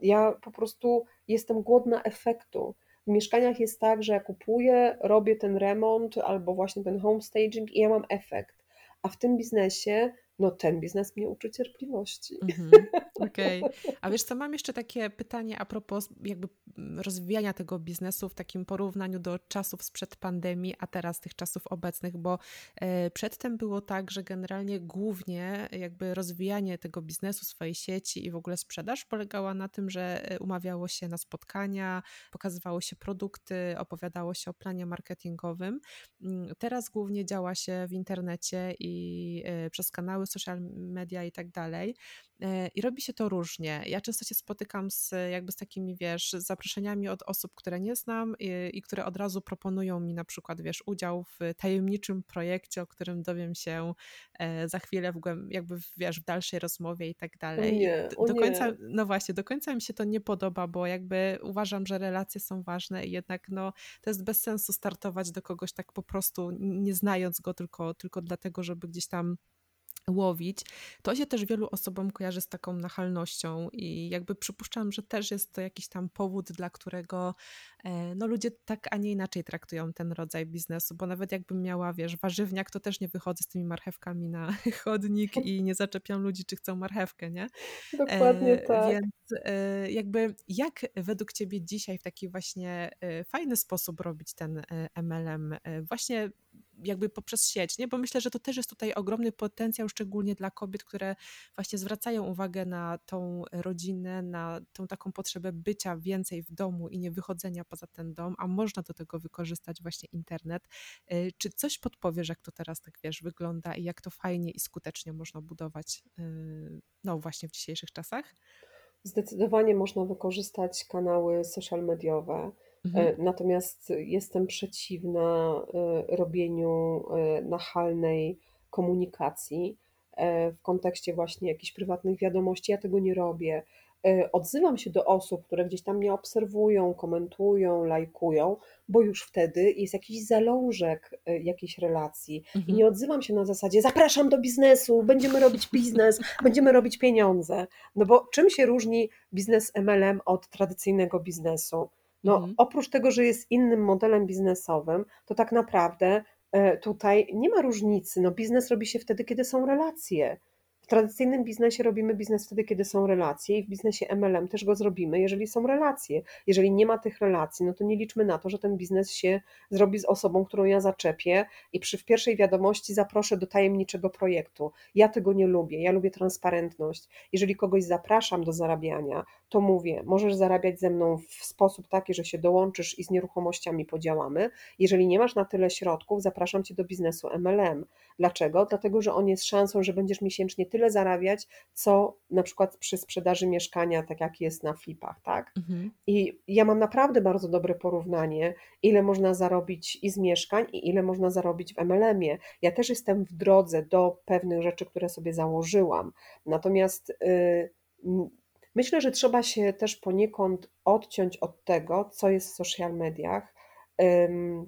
Ja po prostu jestem głodna efektu. W mieszkaniach jest tak, że ja kupuję, robię ten remont albo właśnie ten home staging i ja mam efekt. A w tym biznesie, no ten biznes mnie uczy cierpliwości. Mhm. Okej. A wiesz co, mam jeszcze takie pytanie a propos jakby rozwijania tego biznesu w takim porównaniu do czasów sprzed pandemii, a teraz tych czasów obecnych, bo e, przedtem było tak, że generalnie głównie jakby rozwijanie tego biznesu, swojej sieci i w ogóle sprzedaż polegała na tym, że e, umawiało się na spotkania, pokazywało się produkty, opowiadało się o planie marketingowym. Mm, Teraz głównie działa się w internecie i e, przez kanały social media i tak dalej. E, I robi się to różnie. Ja często się spotykam z jakby z takimi, wiesz, zaproszeniami od osób, które nie znam i, i które od razu proponują mi na przykład, wiesz, udział w tajemniczym projekcie, o którym dowiem się e, za chwilę, w głęb, jakby, wiesz, w dalszej rozmowie i tak dalej. Nie, do końca, nie. no właśnie, do końca mi się to nie podoba, bo jakby uważam, że relacje są ważne i jednak, no, to jest bez sensu startować do kogoś tak po prostu, nie znając go, tylko, tylko dlatego, żeby gdzieś tam łowić. To się też wielu osobom kojarzy z taką nachalnością i jakby przypuszczam, że też jest to jakiś tam powód, dla którego e, no ludzie tak, a nie inaczej traktują ten rodzaj biznesu, bo nawet jakbym miała, wiesz, warzywniak, to też nie wychodzę z tymi marchewkami na [laughs] chodnik i nie zaczepiam ludzi, czy chcą marchewkę, nie? Dokładnie E, tak. więc e, jakby jak według Ciebie dzisiaj w taki właśnie fajny sposób robić ten MLM, właśnie jakby poprzez sieć, nie? Bo myślę, że to też jest tutaj ogromny potencjał, szczególnie dla kobiet, które właśnie zwracają uwagę na tą rodzinę, na tą taką potrzebę bycia więcej w domu i nie wychodzenia poza ten dom, a można do tego wykorzystać właśnie internet. E, Czy coś podpowiesz, jak to teraz tak wiesz, wygląda i jak to fajnie i skutecznie można budować, e, no właśnie w dzisiejszych czasach? Zdecydowanie można wykorzystać kanały social mediowe, Mhm. e, natomiast jestem przeciwna e, robieniu e, nachalnej komunikacji w kontekście właśnie jakichś prywatnych wiadomości. Ja tego nie robię. Odzywam się do osób, które gdzieś tam mnie obserwują, komentują, lajkują, bo już wtedy jest jakiś zalążek jakiejś relacji. I Mhm. nie odzywam się na zasadzie zapraszam do biznesu, będziemy robić biznes, [laughs] będziemy robić pieniądze. No bo czym się różni biznes MLM od tradycyjnego biznesu? No, Mhm. oprócz tego, że jest innym modelem biznesowym, to tak naprawdę e, tutaj nie ma różnicy. No, biznes robi się wtedy, kiedy są relacje. Tradycyjnym biznesie robimy biznes wtedy, kiedy są relacje i w biznesie MLM też go zrobimy, jeżeli są relacje. Jeżeli nie ma tych relacji, no to nie liczmy na to, że ten biznes się zrobi z osobą, którą ja zaczepię i przy w pierwszej wiadomości zaproszę do tajemniczego projektu. Ja tego nie lubię, ja lubię transparentność. Jeżeli kogoś zapraszam do zarabiania, to mówię, możesz zarabiać ze mną w sposób taki, że się dołączysz i z nieruchomościami podziałamy. Jeżeli nie masz na tyle środków, zapraszam cię do biznesu MLM. Dlaczego? Dlatego, że on jest szansą, że będziesz miesięcznie tyle zarabiać, co na przykład przy sprzedaży mieszkania, tak jak jest na flipach, tak? Mhm. I ja mam naprawdę bardzo dobre porównanie, ile można zarobić i z mieszkań, i ile można zarobić w MLM-ie. Ja też jestem w drodze do pewnych rzeczy, które sobie założyłam. Natomiast yy, myślę, że trzeba się też poniekąd odciąć od tego, co jest w social mediach,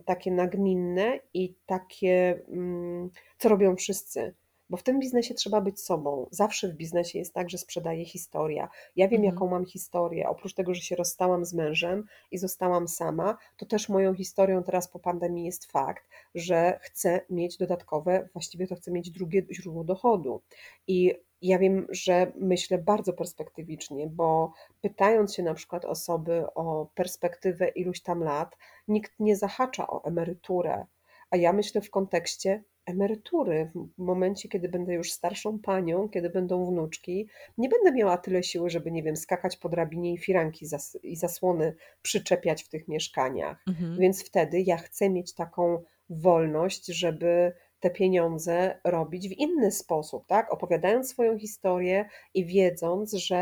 takie nagminne i takie, mm, co robią wszyscy. Bo w tym biznesie trzeba być sobą. Zawsze w biznesie jest tak, że sprzedaje historia. Ja wiem, mhm. jaką mam historię. Oprócz tego, że się rozstałam z mężem i zostałam sama, to też moją historią teraz po pandemii jest fakt, że chcę mieć dodatkowe, właściwie to chcę mieć drugie źródło dochodu. I ja wiem, że myślę bardzo perspektywicznie, bo pytając się na przykład osoby o perspektywę iluś tam lat, nikt nie zahacza o emeryturę, a ja myślę w kontekście emerytury. W momencie, kiedy będę już starszą panią, kiedy będą wnuczki, nie będę miała tyle siły, żeby, nie wiem, skakać po drabinie i firanki zas i zasłony przyczepiać w tych mieszkaniach. Mhm. Więc wtedy ja chcę mieć taką wolność, żeby te pieniądze robić w inny sposób, tak? Opowiadając swoją historię i wiedząc, że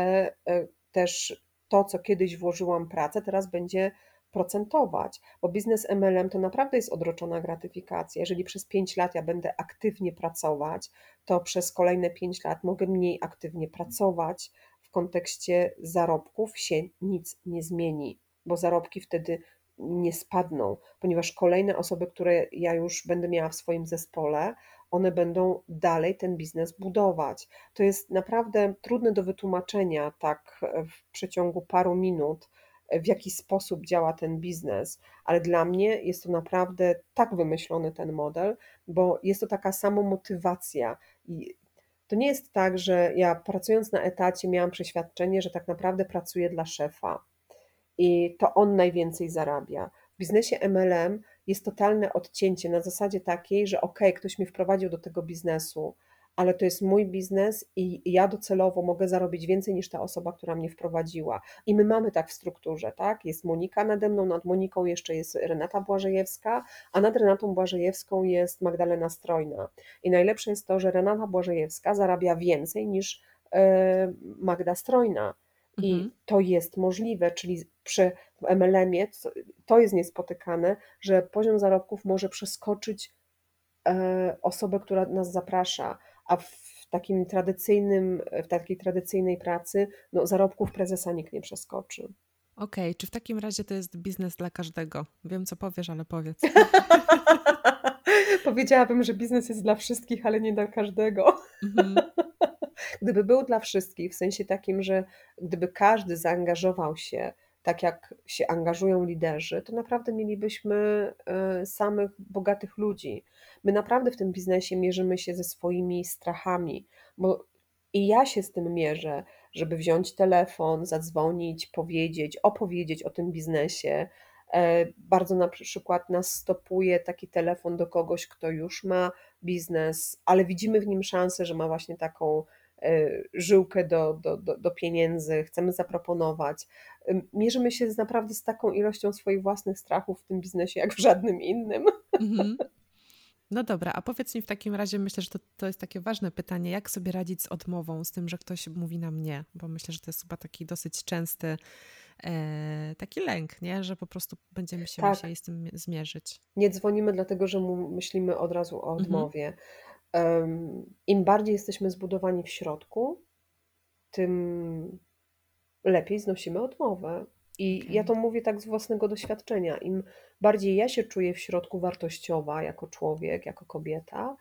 e, też to, co kiedyś włożyłam pracę, teraz będzie procentować, bo biznes MLM to naprawdę jest odroczona gratyfikacja. Jeżeli przez 5 lat ja będę aktywnie pracować, to przez kolejne 5 lat mogę mniej aktywnie pracować. W kontekście zarobków się nic nie zmieni, bo zarobki wtedy nie spadną, ponieważ kolejne osoby, które ja już będę miała w swoim zespole, one będą dalej ten biznes budować. To jest naprawdę trudne do wytłumaczenia tak w przeciągu paru minut, w jaki sposób działa ten biznes, ale dla mnie jest to naprawdę tak wymyślony ten model, bo jest to taka samomotywacja. I to nie jest tak, że ja pracując na etacie miałam przeświadczenie, że tak naprawdę pracuję dla szefa i to on najwięcej zarabia. W biznesie MLM jest totalne odcięcie na zasadzie takiej, że ok, ktoś mnie wprowadził do tego biznesu, ale to jest mój biznes i ja docelowo mogę zarobić więcej niż ta osoba, która mnie wprowadziła. I my mamy tak w strukturze, tak? Jest Monika nade mną, nad Moniką jeszcze jest Renata Błażejewska, a nad Renatą Błażejewską jest Magdalena Strojna. I najlepsze jest to, że Renata Błażejewska zarabia więcej niż e, Magda Strojna. I mhm. to jest możliwe, czyli przy MLM-ie to jest niespotykane, że poziom zarobków może przeskoczyć e, osobę, która nas zaprasza, a w takim tradycyjnym, w takiej tradycyjnej pracy no, zarobków prezesa nikt nie przeskoczy. Okej, okay, czy w takim razie to jest biznes dla każdego? Wiem, co powiesz, ale powiedz. [laughs] Powiedziałabym, że biznes jest dla wszystkich, ale nie dla każdego. Mhm. [laughs] Gdyby był dla wszystkich, w sensie takim, że gdyby każdy zaangażował się tak jak się angażują liderzy, to naprawdę mielibyśmy e, samych bogatych ludzi. My naprawdę w tym biznesie mierzymy się ze swoimi strachami, bo i ja się z tym mierzę, żeby wziąć telefon, zadzwonić, powiedzieć, opowiedzieć o tym biznesie. E, bardzo na przykład nas stopuje taki telefon do kogoś, kto już ma biznes, ale widzimy w nim szansę, że ma właśnie taką E, żyłkę do, do, do, do pieniędzy, chcemy zaproponować. Mierzymy się naprawdę z taką ilością swoich własnych strachów w tym biznesie, jak w żadnym innym. Mhm. No dobra, a powiedz mi w takim razie, myślę, że to, to jest takie ważne pytanie, jak sobie radzić z odmową, z tym, że ktoś mówi na mnie, bo myślę, że to jest chyba taki dosyć częsty e, taki lęk, nie? że po prostu będziemy się tak. musieli z tym zmierzyć. Nie dzwonimy dlatego, że myślimy od razu o mhm. odmowie. Mhm im bardziej jesteśmy zbudowani w środku, tym lepiej znosimy odmowę. I okay. ja to mówię tak z własnego doświadczenia. Im bardziej ja się czuję w środku wartościowa jako człowiek, jako kobieta,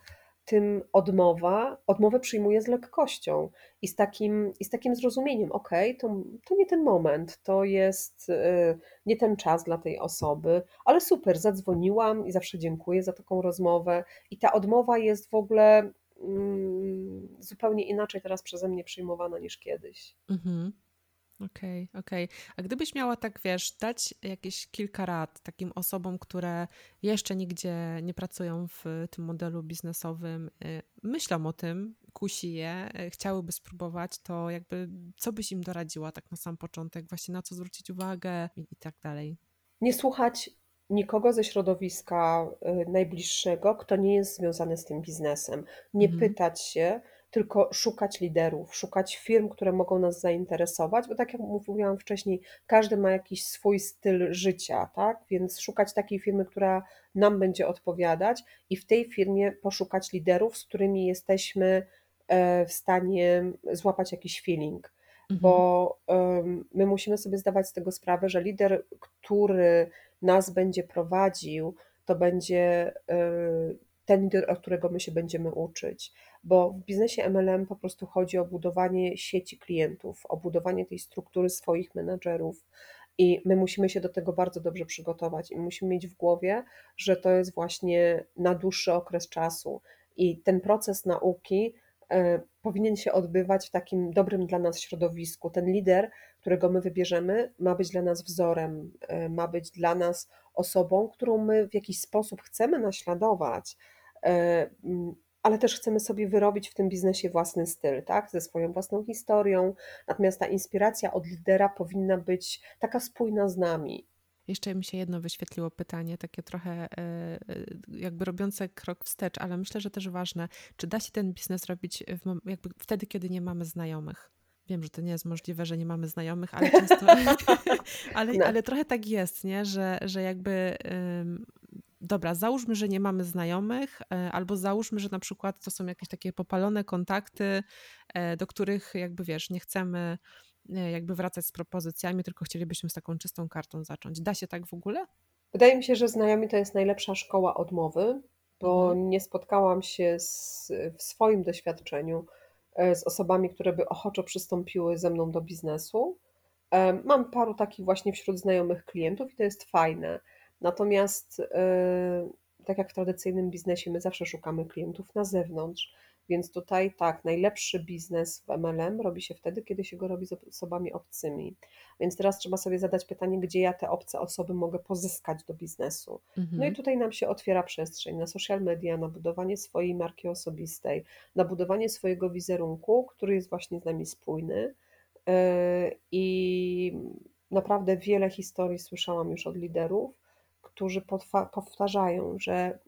tym odmowa, odmowę przyjmuję z lekkością i z takim, i z takim zrozumieniem, ok, to, to nie ten moment, to jest y, nie ten czas dla tej osoby, ale super, zadzwoniłam i zawsze dziękuję za taką rozmowę i ta odmowa jest w ogóle mm, zupełnie inaczej teraz przeze mnie przyjmowana niż kiedyś. Mhm. Okej, okej. A gdybyś miała tak, wiesz, dać jakieś kilka rad takim osobom, które jeszcze nigdzie nie pracują w tym modelu biznesowym, y, myślą o tym, kusi je, y, chciałyby spróbować, to jakby co byś im doradziła tak na sam początek, właśnie na co zwrócić uwagę i, i tak dalej? Nie słuchać nikogo ze środowiska y, najbliższego, kto nie jest związany z tym biznesem. Nie Mhm. pytać się, tylko szukać liderów, szukać firm, które mogą nas zainteresować, bo tak jak mówiłam wcześniej, każdy ma jakiś swój styl życia, tak? Więc szukać takiej firmy, która nam będzie odpowiadać i w tej firmie poszukać liderów, z którymi jesteśmy e, w stanie złapać jakiś feeling. Mhm. Bo my musimy sobie zdawać z tego sprawę, że lider, który nas będzie prowadził, to będzie y, ten lider, od którego my się będziemy uczyć. Bo w biznesie MLM po prostu chodzi o budowanie sieci klientów, o budowanie tej struktury swoich menadżerów. I my musimy się do tego bardzo dobrze przygotować i musimy mieć w głowie, że to jest właśnie na dłuższy okres czasu. I ten proces nauki e, powinien się odbywać w takim dobrym dla nas środowisku. Ten lider, którego my wybierzemy, ma być dla nas wzorem, e, ma być dla nas osobą, którą my w jakiś sposób chcemy naśladować, e, ale też chcemy sobie wyrobić w tym biznesie własny styl, tak? Ze swoją własną historią. Natomiast ta inspiracja od lidera powinna być taka spójna z nami. Jeszcze mi się jedno wyświetliło pytanie, takie trochę e, e, jakby robiące krok wstecz, ale myślę, że też ważne. Czy da się ten biznes robić w, jakby wtedy, kiedy nie mamy znajomych? Wiem, że to nie jest możliwe, że nie mamy znajomych, ale często, [laughs] [laughs] ale, No. ale trochę tak jest, nie? Że, że jakby dobra, załóżmy, że nie mamy znajomych, e, albo załóżmy, że na przykład to są jakieś takie popalone kontakty, e, do których jakby wiesz, nie chcemy e, jakby wracać z propozycjami, tylko chcielibyśmy z taką czystą kartą zacząć. Da się tak w ogóle? Wydaje mi się, że znajomi to jest najlepsza szkoła odmowy, bo Mhm. nie spotkałam się z, w swoim doświadczeniu z osobami, które by ochoczo przystąpiły ze mną do biznesu. Mam paru takich właśnie wśród znajomych klientów i to jest fajne. Natomiast y, tak jak w tradycyjnym biznesie, my zawsze szukamy klientów na zewnątrz, więc tutaj tak, najlepszy biznes w MLM robi się wtedy, kiedy się go robi z osobami obcymi. Więc teraz trzeba sobie zadać pytanie, gdzie ja te obce osoby mogę pozyskać do biznesu. Mhm. No i tutaj nam się otwiera przestrzeń na social media, na budowanie swojej marki osobistej, na budowanie swojego wizerunku, który jest właśnie z nami spójny. Y, I naprawdę wiele historii słyszałam już od liderów, którzy powtarzają, że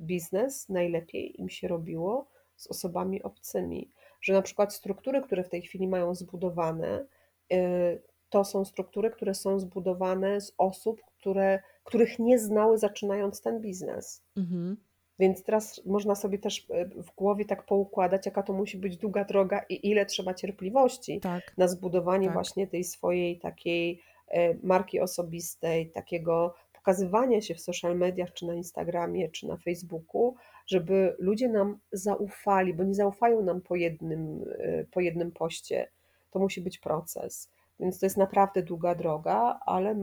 biznes najlepiej im się robiło z osobami obcymi, że na przykład struktury, które w tej chwili mają zbudowane, y, to są struktury, które są zbudowane z osób, które, których nie znały zaczynając ten biznes. Mhm. Więc teraz można sobie też y, w głowie tak poukładać, jaka to musi być długa droga i ile trzeba cierpliwości tak, na zbudowanie tak. właśnie tej swojej takiej y, marki osobistej, takiego pokazywania się w social mediach, czy na Instagramie, czy na Facebooku, żeby ludzie nam zaufali, bo nie zaufają nam po jednym, y, po jednym poście. To musi być proces. Więc to jest naprawdę długa droga, ale,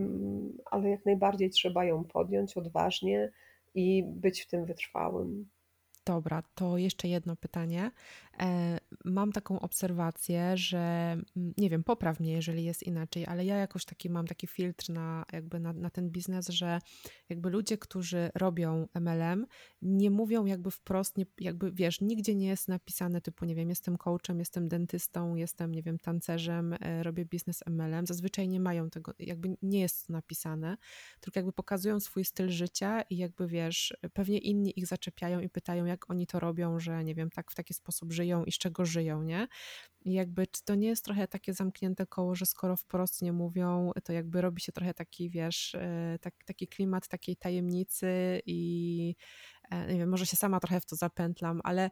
ale jak najbardziej trzeba ją podjąć odważnie i być w tym wytrwałym. Dobra, to jeszcze jedno pytanie. E, mam taką obserwację, że mm, nie wiem, popraw mnie, jeżeli jest inaczej, ale ja jakoś taki mam taki filtr na, jakby na, na ten biznes, że jakby ludzie, którzy robią MLM, nie mówią jakby wprost, nie, jakby wiesz, nigdzie nie jest napisane typu, nie wiem, jestem coachem, jestem dentystą, jestem, nie wiem, tancerzem, e, robię biznes MLM. Zazwyczaj nie mają tego, jakby nie jest to napisane, tylko jakby pokazują swój styl życia i jakby wiesz, pewnie inni ich zaczepiają i pytają, jak oni to robią, że nie wiem, tak w taki sposób żyją i z czego żyją, nie? I jakby, czy to nie jest trochę takie zamknięte koło, że skoro wprost nie mówią, to jakby robi się trochę taki, wiesz, e, tak, taki klimat takiej tajemnicy i e, nie wiem, może się sama trochę w to zapętlam, ale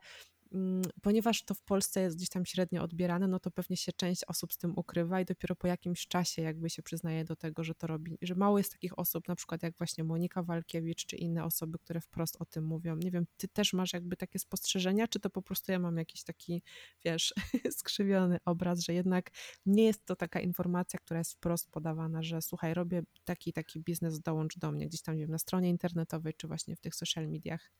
ponieważ to w Polsce jest gdzieś tam średnio odbierane, no to pewnie się część osób z tym ukrywa i dopiero po jakimś czasie jakby się przyznaje do tego, że to robi, że mało jest takich osób, na przykład jak właśnie Monika Walkiewicz czy inne osoby, które wprost o tym mówią. Nie wiem, ty też masz jakby takie spostrzeżenia, czy to po prostu ja mam jakiś taki, wiesz, [laughs] skrzywiony obraz, że jednak nie jest to taka informacja, która jest wprost podawana, że słuchaj, robię taki taki biznes, dołącz do mnie gdzieś tam, nie wiem, na stronie internetowej, czy właśnie w tych social mediach.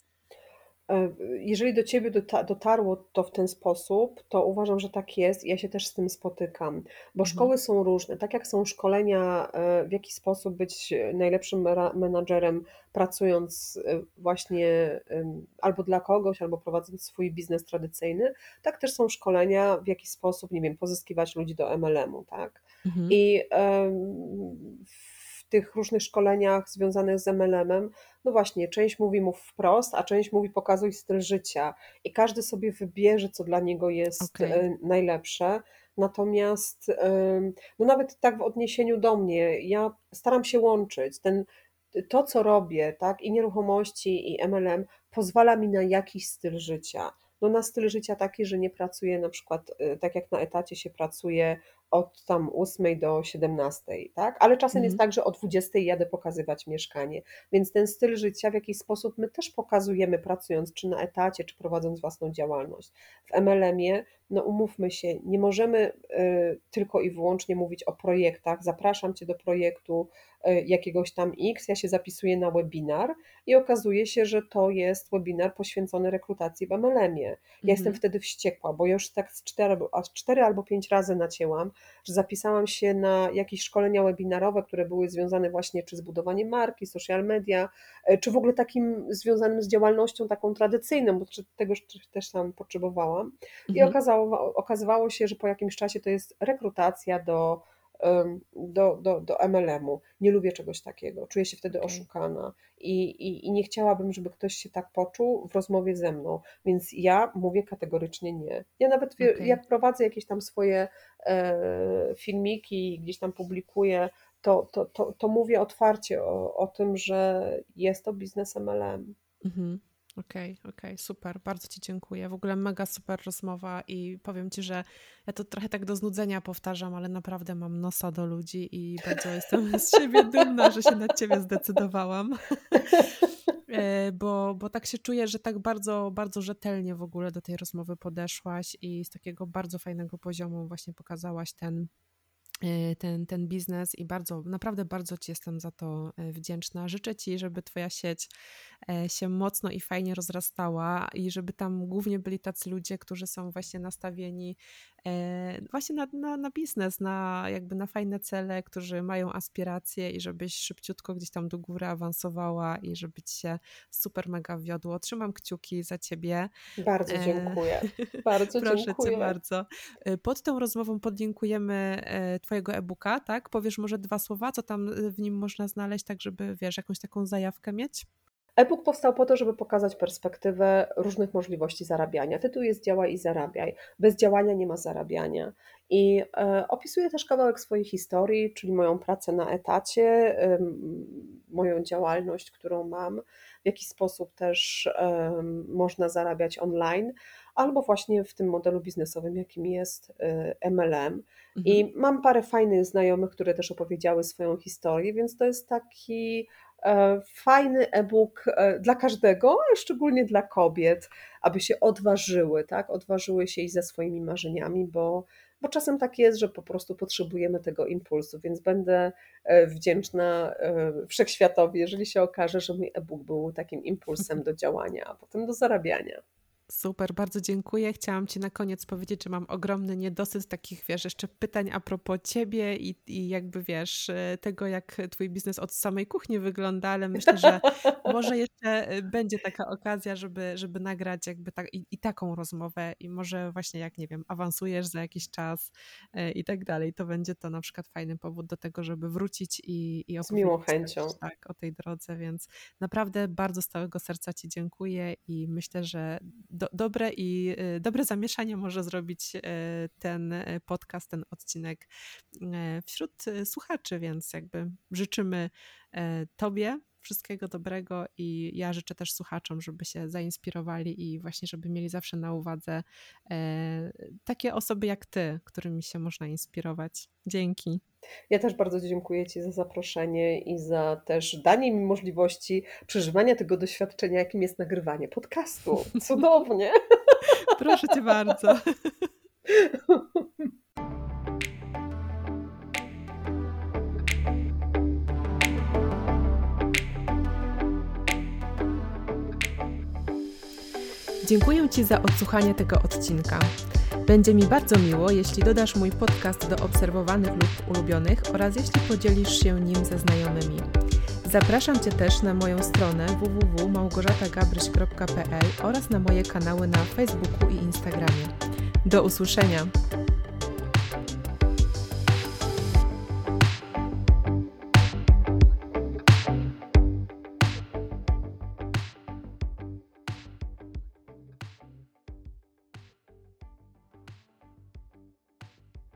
E, jeżeli do ciebie dotarło to w ten sposób, to uważam, że tak jest. Ja się też z tym spotykam, bo Mhm. szkoły są różne. Tak jak są szkolenia, e, w jaki sposób być najlepszym menadżerem, pracując e, właśnie albo dla kogoś, albo prowadząc swój biznes tradycyjny, tak też są szkolenia, w jaki sposób, nie wiem, pozyskiwać ludzi do MLM-u, tak? Mhm. I tych różnych szkoleniach związanych z MLM-em, no właśnie, część mówi mów wprost, a część mówi pokazuj styl życia i każdy sobie wybierze, co dla niego jest Okay. najlepsze. Natomiast no nawet tak w odniesieniu do mnie, ja staram się łączyć ten, to, co robię, tak, i nieruchomości, i MLM, pozwala mi na jakiś styl życia. No na styl życia taki, że nie pracuję na przykład y, tak jak na etacie się pracuje od tam 8 do 17, tak? Ale czasem Mhm. jest tak, że o 20 jadę pokazywać mieszkanie. Więc ten styl życia w jakiś sposób my też pokazujemy pracując czy na etacie, czy prowadząc własną działalność. W MLM-ie, no umówmy się, nie możemy y, tylko i wyłącznie mówić o projektach. Zapraszam Cię do projektu y, jakiegoś tam X, ja się zapisuję na webinar i okazuje się, że to jest webinar poświęcony rekrutacji w MLM-ie. Ja mhm. jestem wtedy wściekła, bo już tak z cztery, aż cztery albo pięć razy nacięłam, że zapisałam się na jakieś szkolenia webinarowe, które były związane właśnie czy z budowaniem marki, social media, e, czy w ogóle takim związanym z działalnością taką tradycyjną, bo tego też tam potrzebowałam. I Mhm. okazało, okazywało się, że po jakimś czasie to jest rekrutacja do do, do, do MLM-u. Nie lubię czegoś takiego, czuję się wtedy Okay. oszukana i, i, i nie chciałabym, żeby ktoś się tak poczuł w rozmowie ze mną, więc ja mówię kategorycznie nie. Ja nawet Okay. jak prowadzę jakieś tam swoje e, filmiki, gdzieś tam publikuję, to, to, to, to mówię otwarcie o, o tym, że jest to biznes MLM. Mhm. Okej, okej, super, bardzo Ci dziękuję. W ogóle mega super rozmowa i powiem Ci, że ja to trochę tak do znudzenia powtarzam, ale naprawdę mam nosa do ludzi i bardzo jestem [laughs] z siebie dumna, że się na Ciebie zdecydowałam. E, bo, bo tak się czuję, że tak bardzo, bardzo rzetelnie w ogóle do tej rozmowy podeszłaś i z takiego bardzo fajnego poziomu właśnie pokazałaś ten, ten, ten biznes i bardzo, naprawdę bardzo Ci jestem za to e, wdzięczna. Życzę Ci, żeby Twoja sieć E, się mocno i fajnie rozrastała i żeby tam głównie byli tacy ludzie, którzy są właśnie nastawieni właśnie na, na, na biznes, na jakby na fajne cele, którzy mają aspiracje i żebyś szybciutko gdzieś tam do góry awansowała i żeby ci się super mega wiodło. Trzymam kciuki za ciebie. Bardzo e, dziękuję. [laughs] Bardzo Proszę dziękuję. cię bardzo. Pod tą rozmową podlinkujemy twojego e-booka, tak? Powiesz może dwa słowa, co tam w nim można znaleźć, tak żeby, wiesz, jakąś taką zajawkę mieć? E-book powstał po to, żeby pokazać perspektywę różnych możliwości zarabiania. Tytuł jest Działaj i zarabiaj. Bez działania nie ma zarabiania. I e, opisuję też kawałek swojej historii, czyli moją pracę na etacie, e, moją działalność, którą mam, w jaki sposób też e, można zarabiać online, albo właśnie w tym modelu biznesowym, jakim jest MLM. Mhm. I mam parę fajnych znajomych, które też opowiedziały swoją historię, więc to jest taki E, fajny e-book e, dla każdego, szczególnie dla kobiet, aby się odważyły, tak? Odważyły się iść ze swoimi marzeniami, bo, bo czasem tak jest, że po prostu potrzebujemy tego impulsu, więc będę e, wdzięczna wszechświatowi, jeżeli się okaże, że mój e-book był takim impulsem do działania, a potem do zarabiania. Super, bardzo dziękuję. Chciałam Ci na koniec powiedzieć, że mam ogromny niedosyt takich, wiesz, jeszcze pytań a propos Ciebie i, i jakby, wiesz, e, tego, jak Twój biznes od samej kuchni wygląda, ale myślę, że może jeszcze e, będzie taka okazja, żeby, żeby nagrać jakby tak, i, i taką rozmowę i może właśnie, jak nie wiem, awansujesz za jakiś czas e, i tak dalej, to będzie to na przykład fajny powód do tego, żeby wrócić i, i opowiedzieć. Z miłą chęcią. Tak, o tej drodze, więc naprawdę bardzo z całego serca Ci dziękuję i myślę, że do, dobre i y, dobre zamieszanie może zrobić y, ten y, podcast, ten odcinek wśród słuchaczy, więc jakby życzymy Tobie wszystkiego dobrego i ja życzę też słuchaczom, żeby się zainspirowali i właśnie, żeby mieli zawsze na uwadze takie osoby jak Ty, którymi się można inspirować. Dzięki. Ja też bardzo dziękuję Ci za zaproszenie i za też danie mi możliwości przeżywania tego doświadczenia, jakim jest nagrywanie podcastu. [laughs] Cudownie. Proszę Cię bardzo. [laughs] Dziękuję Ci za odsłuchanie tego odcinka. Będzie mi bardzo miło, jeśli dodasz mój podcast do obserwowanych lub ulubionych oraz jeśli podzielisz się nim ze znajomymi. Zapraszam Cię też na moją stronę www.małgorzatagabryś.pl oraz na moje kanały na Facebooku i Instagramie. Do usłyszenia!